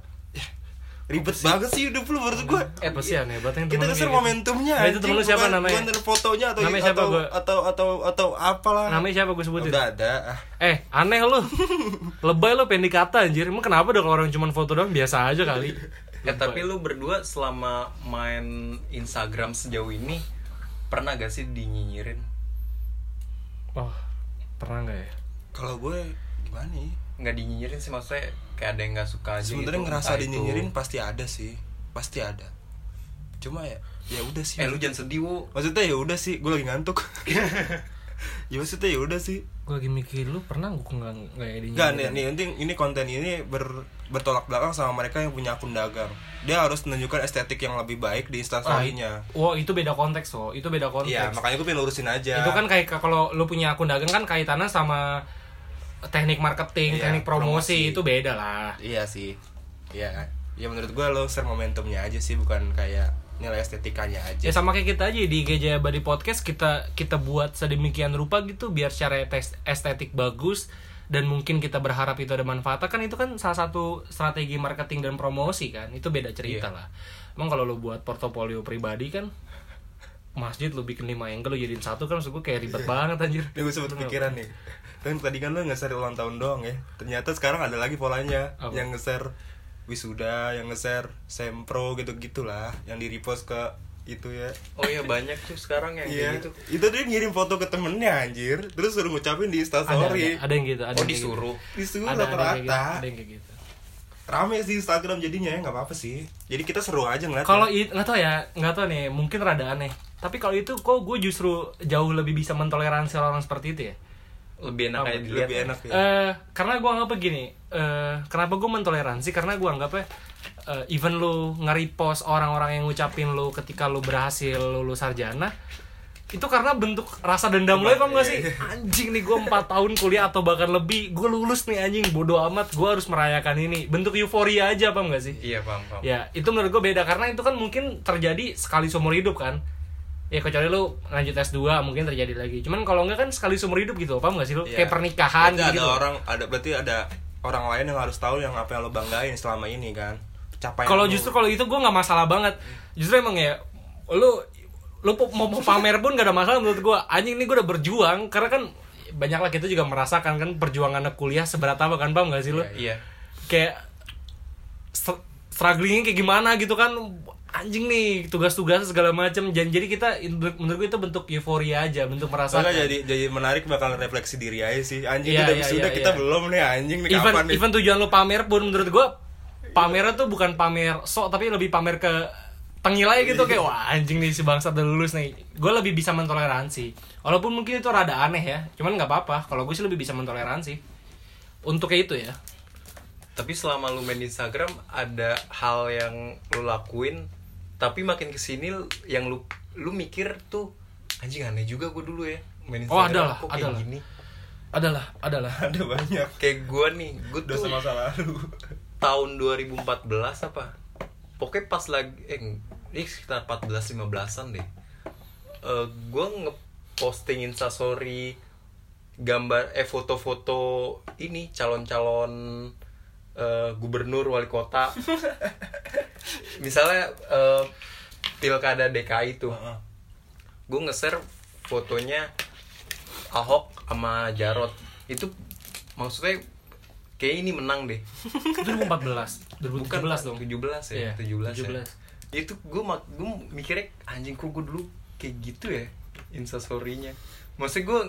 Speaker 2: Ribet banget sih hidup lu menurut gue
Speaker 1: eh pesian ya buat yang
Speaker 2: Kita
Speaker 1: gitu.
Speaker 2: momentumnya
Speaker 1: Nah, itu temen lu siapa
Speaker 2: Bukan-
Speaker 1: namanya?
Speaker 2: Bukan dari fotonya atau
Speaker 1: Namanya siapa
Speaker 2: atau,
Speaker 1: gua?
Speaker 2: atau, atau, atau, apalah.
Speaker 1: Namanya siapa gue sebutin?
Speaker 2: Udah ada. Ah.
Speaker 1: eh aneh lu. Lebay lu pengen dikata anjir. Emang kenapa dong kalau orang cuma foto doang? Biasa aja kali.
Speaker 3: Eh tapi lu berdua selama main Instagram sejauh ini pernah gak sih dinyinyirin?
Speaker 1: Oh pernah nggak ya?
Speaker 2: Kalau gue gimana ya
Speaker 3: nggak dinyinyirin sih maksudnya kayak ada yang nggak suka aja
Speaker 2: Sebenernya
Speaker 3: gitu,
Speaker 2: ngerasa
Speaker 3: entah itu-
Speaker 2: dinyinyirin pasti ada sih Pasti ada. Cuma ya ya udah sih.
Speaker 3: Eh lu jangan sedih Wu.
Speaker 2: maksudnya ya udah sih gue lagi ngantuk. Ya maksudnya ya udah sih.
Speaker 1: Gue lagi mikir lu pernah gue nggak nggak ya
Speaker 2: Enggak nih, nih ini, ini konten ini ber, bertolak belakang sama mereka yang punya akun dagang. Dia harus menunjukkan estetik yang lebih baik di instastorynya
Speaker 1: Wah itu beda konteks loh, itu beda konteks.
Speaker 2: iya makanya gue pengen lurusin aja.
Speaker 1: Itu kan kayak kalau lu punya akun dagang kan kaitannya sama teknik marketing,
Speaker 2: Iya,
Speaker 1: teknik promosi,
Speaker 2: promosi.
Speaker 1: itu beda lah.
Speaker 2: iya sih iya ya menurut gue lo share momentumnya aja sih bukan kayak nilai estetikanya aja
Speaker 1: Ya sama kayak kita aja di Geja Body Podcast kita kita buat sedemikian rupa gitu biar secara estetik bagus dan mungkin kita berharap itu ada manfaatnya kan itu kan salah satu strategi marketing dan promosi kan itu beda cerita
Speaker 2: Iya.
Speaker 1: lah. Emang kalau lu buat portofolio pribadi kan masjid lu bikin lima angle lu jadiin satu kan maksud gue kayak ribet banget anjir.
Speaker 2: Ini gue sempet pikiran nih Kan tadi kan lo nge-share ulang tahun doang ya. Ternyata sekarang ada lagi polanya.
Speaker 1: Apa?
Speaker 2: Yang nge-share wisuda, yang nge-share sempro gitu-gitulah Yang di-repost ke itu ya.
Speaker 3: Oh iya banyak tuh sekarang yang
Speaker 2: Iya,
Speaker 3: kayak gitu.
Speaker 2: Itu dia ngirim foto ke temennya anjir. Terus suruh ngucapin di
Speaker 1: Ada, ada,
Speaker 2: instastory
Speaker 1: ada yang gitu, ada
Speaker 3: oh
Speaker 1: yang kayak gitu.
Speaker 3: disuruh
Speaker 2: Disuruh
Speaker 1: Ada, ada, yang kayak gitu,
Speaker 2: rata-rata.
Speaker 1: ada yang kayak gitu.
Speaker 2: Rame sih Instagram jadinya ya, nggak apa-apa sih. Jadi kita seru aja ngeliatnya.
Speaker 1: Kalau i- nggak tau ya, nggak tau nih, mungkin rada aneh. Tapi kalau itu kok gue justru jauh lebih bisa mentoleransi orang seperti itu ya.
Speaker 3: Lebih enak kayak dilihat
Speaker 2: Lebih enak ya
Speaker 1: Eh, karena gue anggap begini, eh, kenapa gue mentoleransi? Karena gue anggapnya eh, even lu nge-repost orang-orang yang ngucapin lu ketika lu berhasil lulus sarjana, itu karena bentuk rasa dendam lo ya paham gak sih?
Speaker 2: Iya.
Speaker 1: anjing nih gue 4 tahun kuliah atau bahkan lebih gue lulus nih anjing bodoh amat gue harus merayakan ini. Bentuk euforia aja paham gak sih?
Speaker 3: Iya paham paham.
Speaker 1: Ya itu menurut gue beda karena itu kan mungkin terjadi sekali seumur hidup kan ya kecuali lu lanjut S2 mungkin terjadi lagi. Cuman kalau enggak kan sekali seumur hidup gitu paham gak sih lu?
Speaker 2: Iya.
Speaker 1: kayak pernikahan
Speaker 2: Berarti
Speaker 1: gitu
Speaker 2: ada orang ada berarti ada orang lain yang harus tahu yang apa yang lo banggain selama ini kan? Capaian
Speaker 1: kalau justru kalau itu gue nggak masalah banget. Justru emang ya lu lu mau, mau pamer pun gak ada masalah menurut gue anjing ini gue udah berjuang karena kan banyak lah kita juga merasakan kan perjuangan kuliah seberat apa kan paham gak sih lu?
Speaker 3: Iya.
Speaker 1: Kayak str- strugglingnya kayak gimana gitu kan anjing nih tugas-tugas segala macam dan jadi kita menurut gue itu bentuk euforia aja bentuk
Speaker 2: Soalnya jadi jadi menarik bakal refleksi diri aja sih. Anjing
Speaker 1: Iya,
Speaker 2: udah
Speaker 1: iya,
Speaker 2: sudah
Speaker 1: iya,
Speaker 2: kita
Speaker 1: iya.
Speaker 2: belum nih anjing nih
Speaker 1: even
Speaker 2: kapan nih?
Speaker 1: even tujuan lu pamer pun menurut gua pamernya tuh bukan pamer sok tapi lebih pamer ke tengilai gitu. Kayak wah anjing nih si bangsat udah lulus nih. Gue lebih bisa mentoleransi. Walaupun mungkin itu rada aneh ya cuman nggak apa-apa. Kalau gue sih lebih bisa mentoleransi. Untuk kayak itu ya.
Speaker 3: Tapi selama lu main Instagram ada hal yang lu lakuin tapi makin ke sini yang lu lu mikir tuh anjing aneh juga gue dulu ya main
Speaker 1: Oh,
Speaker 3: Instagram
Speaker 1: ada lah,
Speaker 3: kok
Speaker 1: ada
Speaker 3: kayak
Speaker 1: lah.
Speaker 3: gini?
Speaker 1: Adalah adalah.
Speaker 2: Ada banyak.
Speaker 3: Kayak gue nih gue tuh
Speaker 2: dosa masa lalu.
Speaker 3: tahun 2014 apa? Pokoknya pas lagi eh ini sekitar 14 15-an deh. Eh gue ngeposting instastory gambar eh foto-foto ini calon-calon eh, gubernur wali kota. Misalnya eh, pilkada DKI tuh.
Speaker 2: Heeh.
Speaker 3: gue nge-share fotonya Ahok sama Jarot. Itu maksudnya kayak ini menang deh.
Speaker 1: Itu 2014 2017 dong.
Speaker 3: 17 ya?
Speaker 1: Iya,
Speaker 3: 17, ya?
Speaker 1: 17.
Speaker 3: itu gue gue mikirnya anjing kok gue dulu kayak gitu ya instastorynya? Maksudnya gue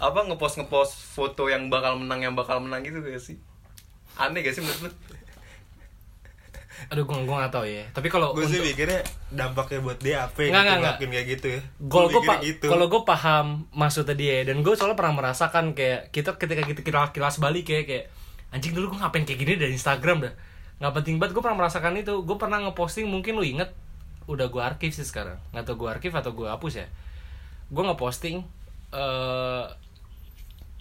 Speaker 3: apa ngepost ngepost foto yang bakal menang yang bakal menang gitu gak sih aneh gak sih menurut lu?
Speaker 1: Aduh gue gue nggak tahu ya. Tapi kalau
Speaker 2: gue sih
Speaker 1: untuk-
Speaker 2: mikirnya dampaknya buat dia apa
Speaker 1: Nggak,
Speaker 2: gitu
Speaker 1: nggak, nggak.
Speaker 2: ngelakuin kayak gitu ya.
Speaker 1: Kalau gue
Speaker 2: mikirnya
Speaker 1: pa-
Speaker 2: gitu.
Speaker 1: kalau gue paham maksudnya dia dan gue soalnya pernah merasakan kayak kita ketika kita kilas, kilas balik kayak kayak anjing dulu gue ngapain kayak gini dari Instagram dah. Nggak penting banget gue pernah merasakan itu. Gue pernah ngeposting mungkin lu inget udah gue arkif sih sekarang. Nggak tau gue arkif atau gue hapus ya. Gue ngeposting eh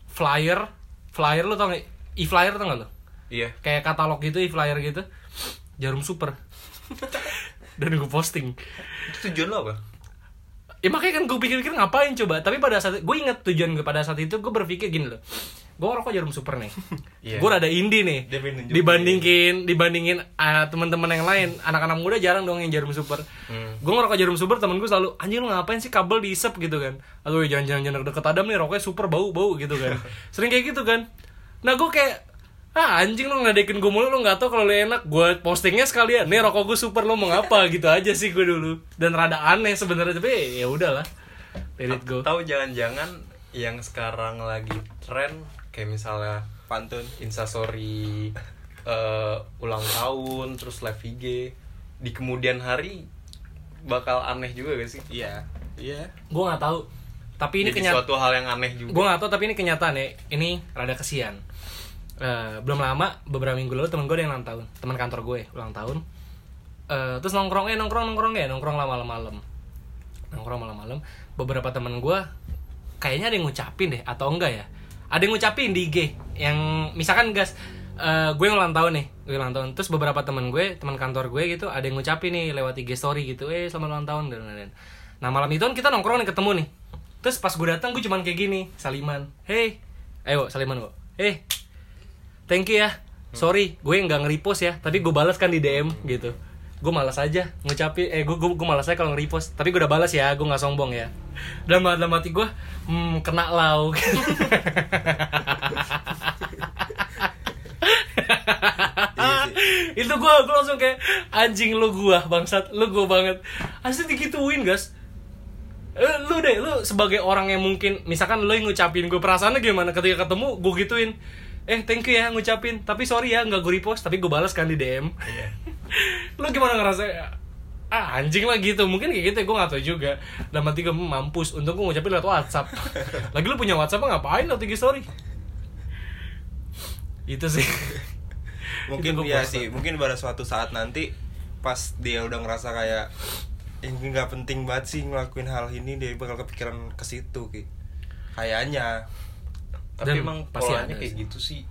Speaker 1: flyer flyer lu tau gak e flyer tau gak lu
Speaker 3: iya.
Speaker 1: Kayak katalog gitu e flyer gitu. Jarum super. Dan gue posting.
Speaker 3: Itu tujuan lo apa?
Speaker 1: Ya makanya kan gue pikir-pikir ngapain coba. Tapi pada saat Gue inget tujuan gue pada saat itu Gue berpikir gini loh. Gue ngerokok jarum super nih.
Speaker 3: Iya.
Speaker 1: Gue rada indie nih. Dibandingin Dibandingin ah, teman-teman yang lain. Anak-anak muda jarang dong yang jarum super.
Speaker 3: Hmm.
Speaker 1: Gue ngerokok jarum super temen gue selalu Anjing lu ngapain sih kabel diisep? gitu kan. Aduh jangan-jangan jangan deket Adam nih rokoknya super bau-bau gitu kan. Sering kayak gitu kan. Nah gue kayak Ah anjing lu ngeledekin gue mulu lu gak tau kalau lu enak. Gue postingnya sekalian Nih rokok gue super lu mau ngapa? Gitu aja sih gue dulu. Dan rada aneh sebenarnya Tapi ya udahlah. Let it go.
Speaker 3: Tahu jangan-jangan yang sekarang lagi tren kayak misalnya
Speaker 2: pantun
Speaker 3: instastory eh, ulang tahun terus live IG di kemudian hari bakal aneh juga gak sih?
Speaker 2: Iya. Iya.
Speaker 1: Gue nggak tahu. Tapi ini kenyataan
Speaker 3: suatu hal yang aneh juga.
Speaker 1: Gue nggak tahu tapi ini kenyataan ya. Ini rada kesian Eh, belum lama beberapa minggu lalu temen gue ada yang ulang tahun. Teman kantor gue ulang tahun. Eh, terus nongkrong eh nongkrong nongkrong ya nongkrong lah malam-malam. Nongkrong malam-malam. Beberapa temen gue kayaknya ada yang ngucapin deh atau enggak ya? Ada yang ngucapin di IG yang misalkan gas eh, gue ulang tahun nih gue ulang tahun. Terus beberapa temen gue teman kantor gue gitu ada yang ngucapin nih lewat IG story gitu eh selamat ulang tahun dan lain-lain. Nah malam itu kan kita nongkrong nih ketemu nih. Terus pas gue datang gue cuman kayak gini saliman hey. Ayo saliman gue hey thank you ya. Sorry gue nggak nge-repost ya. Tapi gue balas kan di DM gitu. Gue malas aja ngucapin eh gue gue, gue malas aja kalau nge-repost. Tapi gue udah balas ya gue nggak sombong ya. Dalam dalam hati gue hmm, kena lau
Speaker 2: Iya sih.
Speaker 1: itu gue gue langsung kayak anjing lu gue bangsat lu gue banget. Asli digituin guys Eh, lu deh lu sebagai orang yang mungkin misalkan lu yang ngucapin gue perasaannya gimana? Ketika ketemu gue gituin eh thank you ya ngucapin. Tapi sorry ya nggak gue repost tapi gue balas kan di DM
Speaker 3: Iya.
Speaker 1: lu gimana ngerasa ah anjing lah gitu. Mungkin kayak gitu ya gue gak tau juga. Dalam hati gue "Hmm, mampus untuk gue ngucapin lewat WhatsApp. Lagi lu punya WhatsApp ngapain lo IG story? Itu sih.
Speaker 2: Mungkin
Speaker 1: Itu
Speaker 2: ya sih mungkin pada suatu saat nanti pas dia udah ngerasa kayak yang nggak penting banget sih ngelakuin hal ini dia bakal kepikiran ke situ kayaknya
Speaker 3: tapi
Speaker 1: Dan
Speaker 3: emang
Speaker 1: pasti
Speaker 3: polanya kayak
Speaker 1: sih.
Speaker 3: gitu sih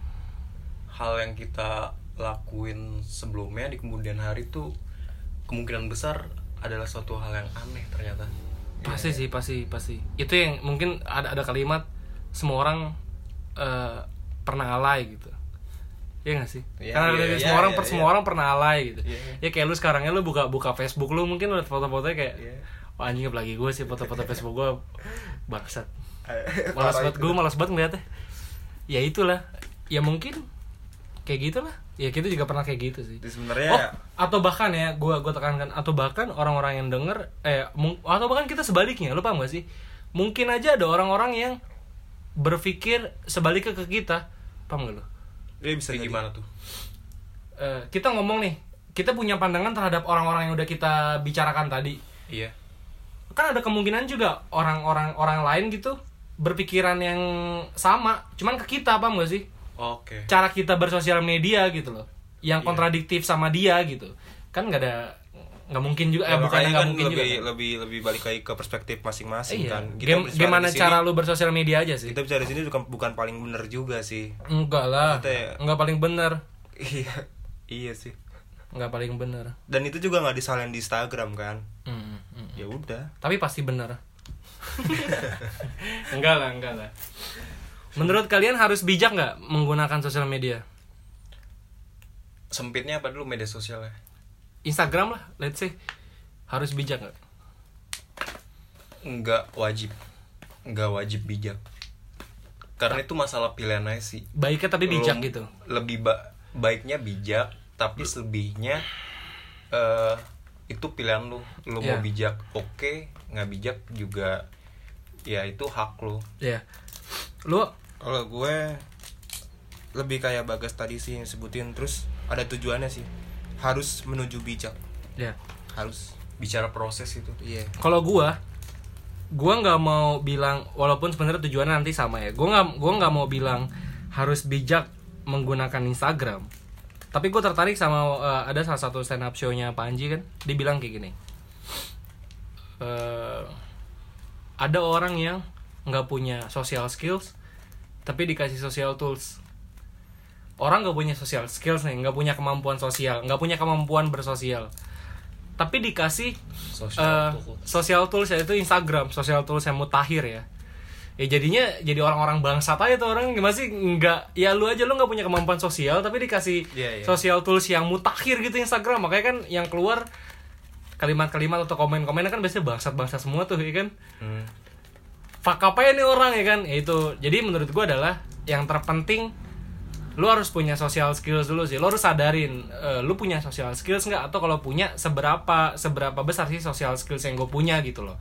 Speaker 3: hal yang kita lakuin sebelumnya di kemudian hari tuh kemungkinan besar adalah suatu hal yang aneh ternyata
Speaker 1: pasti sih pasti pasti itu yang mungkin ada ada kalimat semua orang eh, pernah alay gitu Iya gak sih?
Speaker 2: Iya,
Speaker 1: Karena
Speaker 2: iya,
Speaker 1: semua orang
Speaker 2: iya,
Speaker 1: per semua orang pernah alay gitu.
Speaker 2: Iya.
Speaker 1: Ya kayak lu sekarang ya lu buka buka Facebook lu mungkin liat foto-fotonya kayak
Speaker 2: Iya.
Speaker 1: wah anjing lagi gue sih foto-foto Facebook gue bangsat.
Speaker 2: Eh,
Speaker 1: Malas banget gue malas banget ngeliatnya. Ya itulah. Ya mungkin kayak gitulah. Ya kita juga pernah kayak gitu sih.
Speaker 2: Sebenarnya
Speaker 1: Oh, atau bahkan ya, gua gua tekankan atau bahkan orang-orang yang denger eh mung- atau bahkan kita sebaliknya, lu paham gak sih? Mungkin aja ada orang-orang yang berpikir sebaliknya ke kita. Paham gak lu?
Speaker 2: dia bisa
Speaker 3: Kayak
Speaker 2: jadi.
Speaker 3: gimana tuh
Speaker 1: Eh, kita ngomong nih, kita punya pandangan terhadap orang-orang yang udah kita bicarakan tadi.
Speaker 3: iya
Speaker 1: Kan ada kemungkinan juga orang-orang orang lain gitu berpikiran yang sama, cuman ke kita, paham gak sih?
Speaker 3: oke
Speaker 1: cara kita bersosial media gitu loh yang
Speaker 3: Iya.
Speaker 1: kontradiktif sama dia gitu kan nggak ada nggak mungkin juga eh
Speaker 2: Ya,
Speaker 1: bukan
Speaker 2: makanya
Speaker 1: nggak
Speaker 2: kan
Speaker 1: mungkin
Speaker 2: lebih
Speaker 1: juga kan.
Speaker 2: lebih lebih balik lagi ke perspektif masing-masing
Speaker 1: iya
Speaker 2: kan.
Speaker 1: Gim-
Speaker 2: bicara
Speaker 1: gimana
Speaker 2: sini-
Speaker 1: cara lu bersosial media aja sih
Speaker 2: Kita bicara di sini bukan bukan paling bener juga sih.
Speaker 1: enggak lah
Speaker 2: Maksudnya-
Speaker 1: nggak paling bener
Speaker 2: Iya. Iya sih.
Speaker 1: nggak paling bener
Speaker 2: Dan itu juga nggak disalahin di Instagram kan.
Speaker 1: Hmm, hmm.
Speaker 2: Ya udah.
Speaker 1: tapi pasti bener enggak lah enggak lah. Menurut kalian harus bijak nggak menggunakan sosial media?
Speaker 3: Sempitnya apa dulu media sosialnya?
Speaker 1: Instagram lah let's say. Harus bijak nggak?
Speaker 3: Nggak wajib. Nggak wajib bijak. Karena itu masalah pilihan aja sih.
Speaker 1: Baiknya tapi bijak
Speaker 3: Lu-
Speaker 1: gitu?
Speaker 3: lebih ba- baiknya bijak tapi selebihnya eh itu pilihan lu. Lu
Speaker 1: Iya.
Speaker 3: mau bijak oke nggak bijak juga ya itu hak lu
Speaker 1: ya lu
Speaker 2: Kalau gue lebih kayak Bagas tadi sih yang sebutin terus ada tujuannya sih. Harus menuju bijak.
Speaker 1: ya
Speaker 2: Harus.
Speaker 3: bicara proses itu
Speaker 2: Iya.
Speaker 1: kalau gua gua nggak mau bilang walaupun sebenarnya tujuannya nanti sama ya gua nggak gua nggak mau bilang harus bijak menggunakan Instagram tapi gue tertarik sama eh, ada salah satu stand up show-nya Panji kan dibilang kayak gini Eh, ada orang yang nggak punya social skills tapi dikasih social tools. Orang nggak punya social skills nih nggak punya kemampuan sosial nggak punya kemampuan bersosial. Tapi dikasih
Speaker 3: Social
Speaker 1: eh,
Speaker 3: tools.
Speaker 1: social tools yaitu Instagram social tools yang mutakhir ya. Ya jadinya jadi orang-orang bangsat aja tuh orang. Gimana sih? Nggak. Ya lu aja lu nggak punya kemampuan sosial tapi dikasih
Speaker 2: Iya, iya.
Speaker 1: social tools yang mutakhir gitu Instagram. Makanya kan yang keluar kalimat-kalimat atau komen-komennya kan biasanya bangsat-bangsat semua tuh ya kan?
Speaker 3: Hmm.
Speaker 1: fuck apa ya nih orang ya kan? Ya itu. Jadi menurut gua adalah yang terpenting lu harus punya social skills dulu sih. Lu harus sadarin eh, lu punya social skills nggak? Atau kalau punya seberapa seberapa besar sih social skills yang gue punya gitu loh.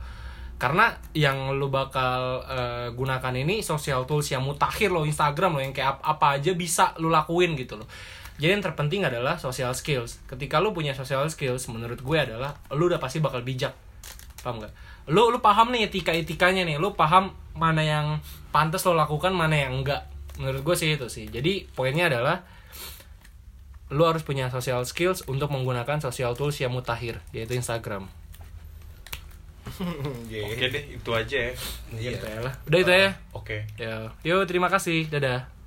Speaker 1: Karena yang lu bakal eh, gunakan ini social tools yang mutakhir lo Instagram lo yang kayak ap- apa aja bisa lu lakuin gitu loh jadi yang terpenting adalah social skills. Ketika lu punya social skills menurut gue adalah lu udah pasti bakal bijak. Paham nggak? Lu lu paham nih etika etikanya nih. Lu paham mana yang pantas lo lakukan mana yang enggak. Menurut gue sih itu sih. Jadi poinnya adalah lu harus punya social skills untuk menggunakan social tools yang mutakhir yaitu Instagram.
Speaker 3: Oke deh itu aja ya.
Speaker 2: Iya.
Speaker 1: Gitu ya lah. udah itu ya?
Speaker 3: Oke.
Speaker 1: Ya yuk terima kasih. Dadah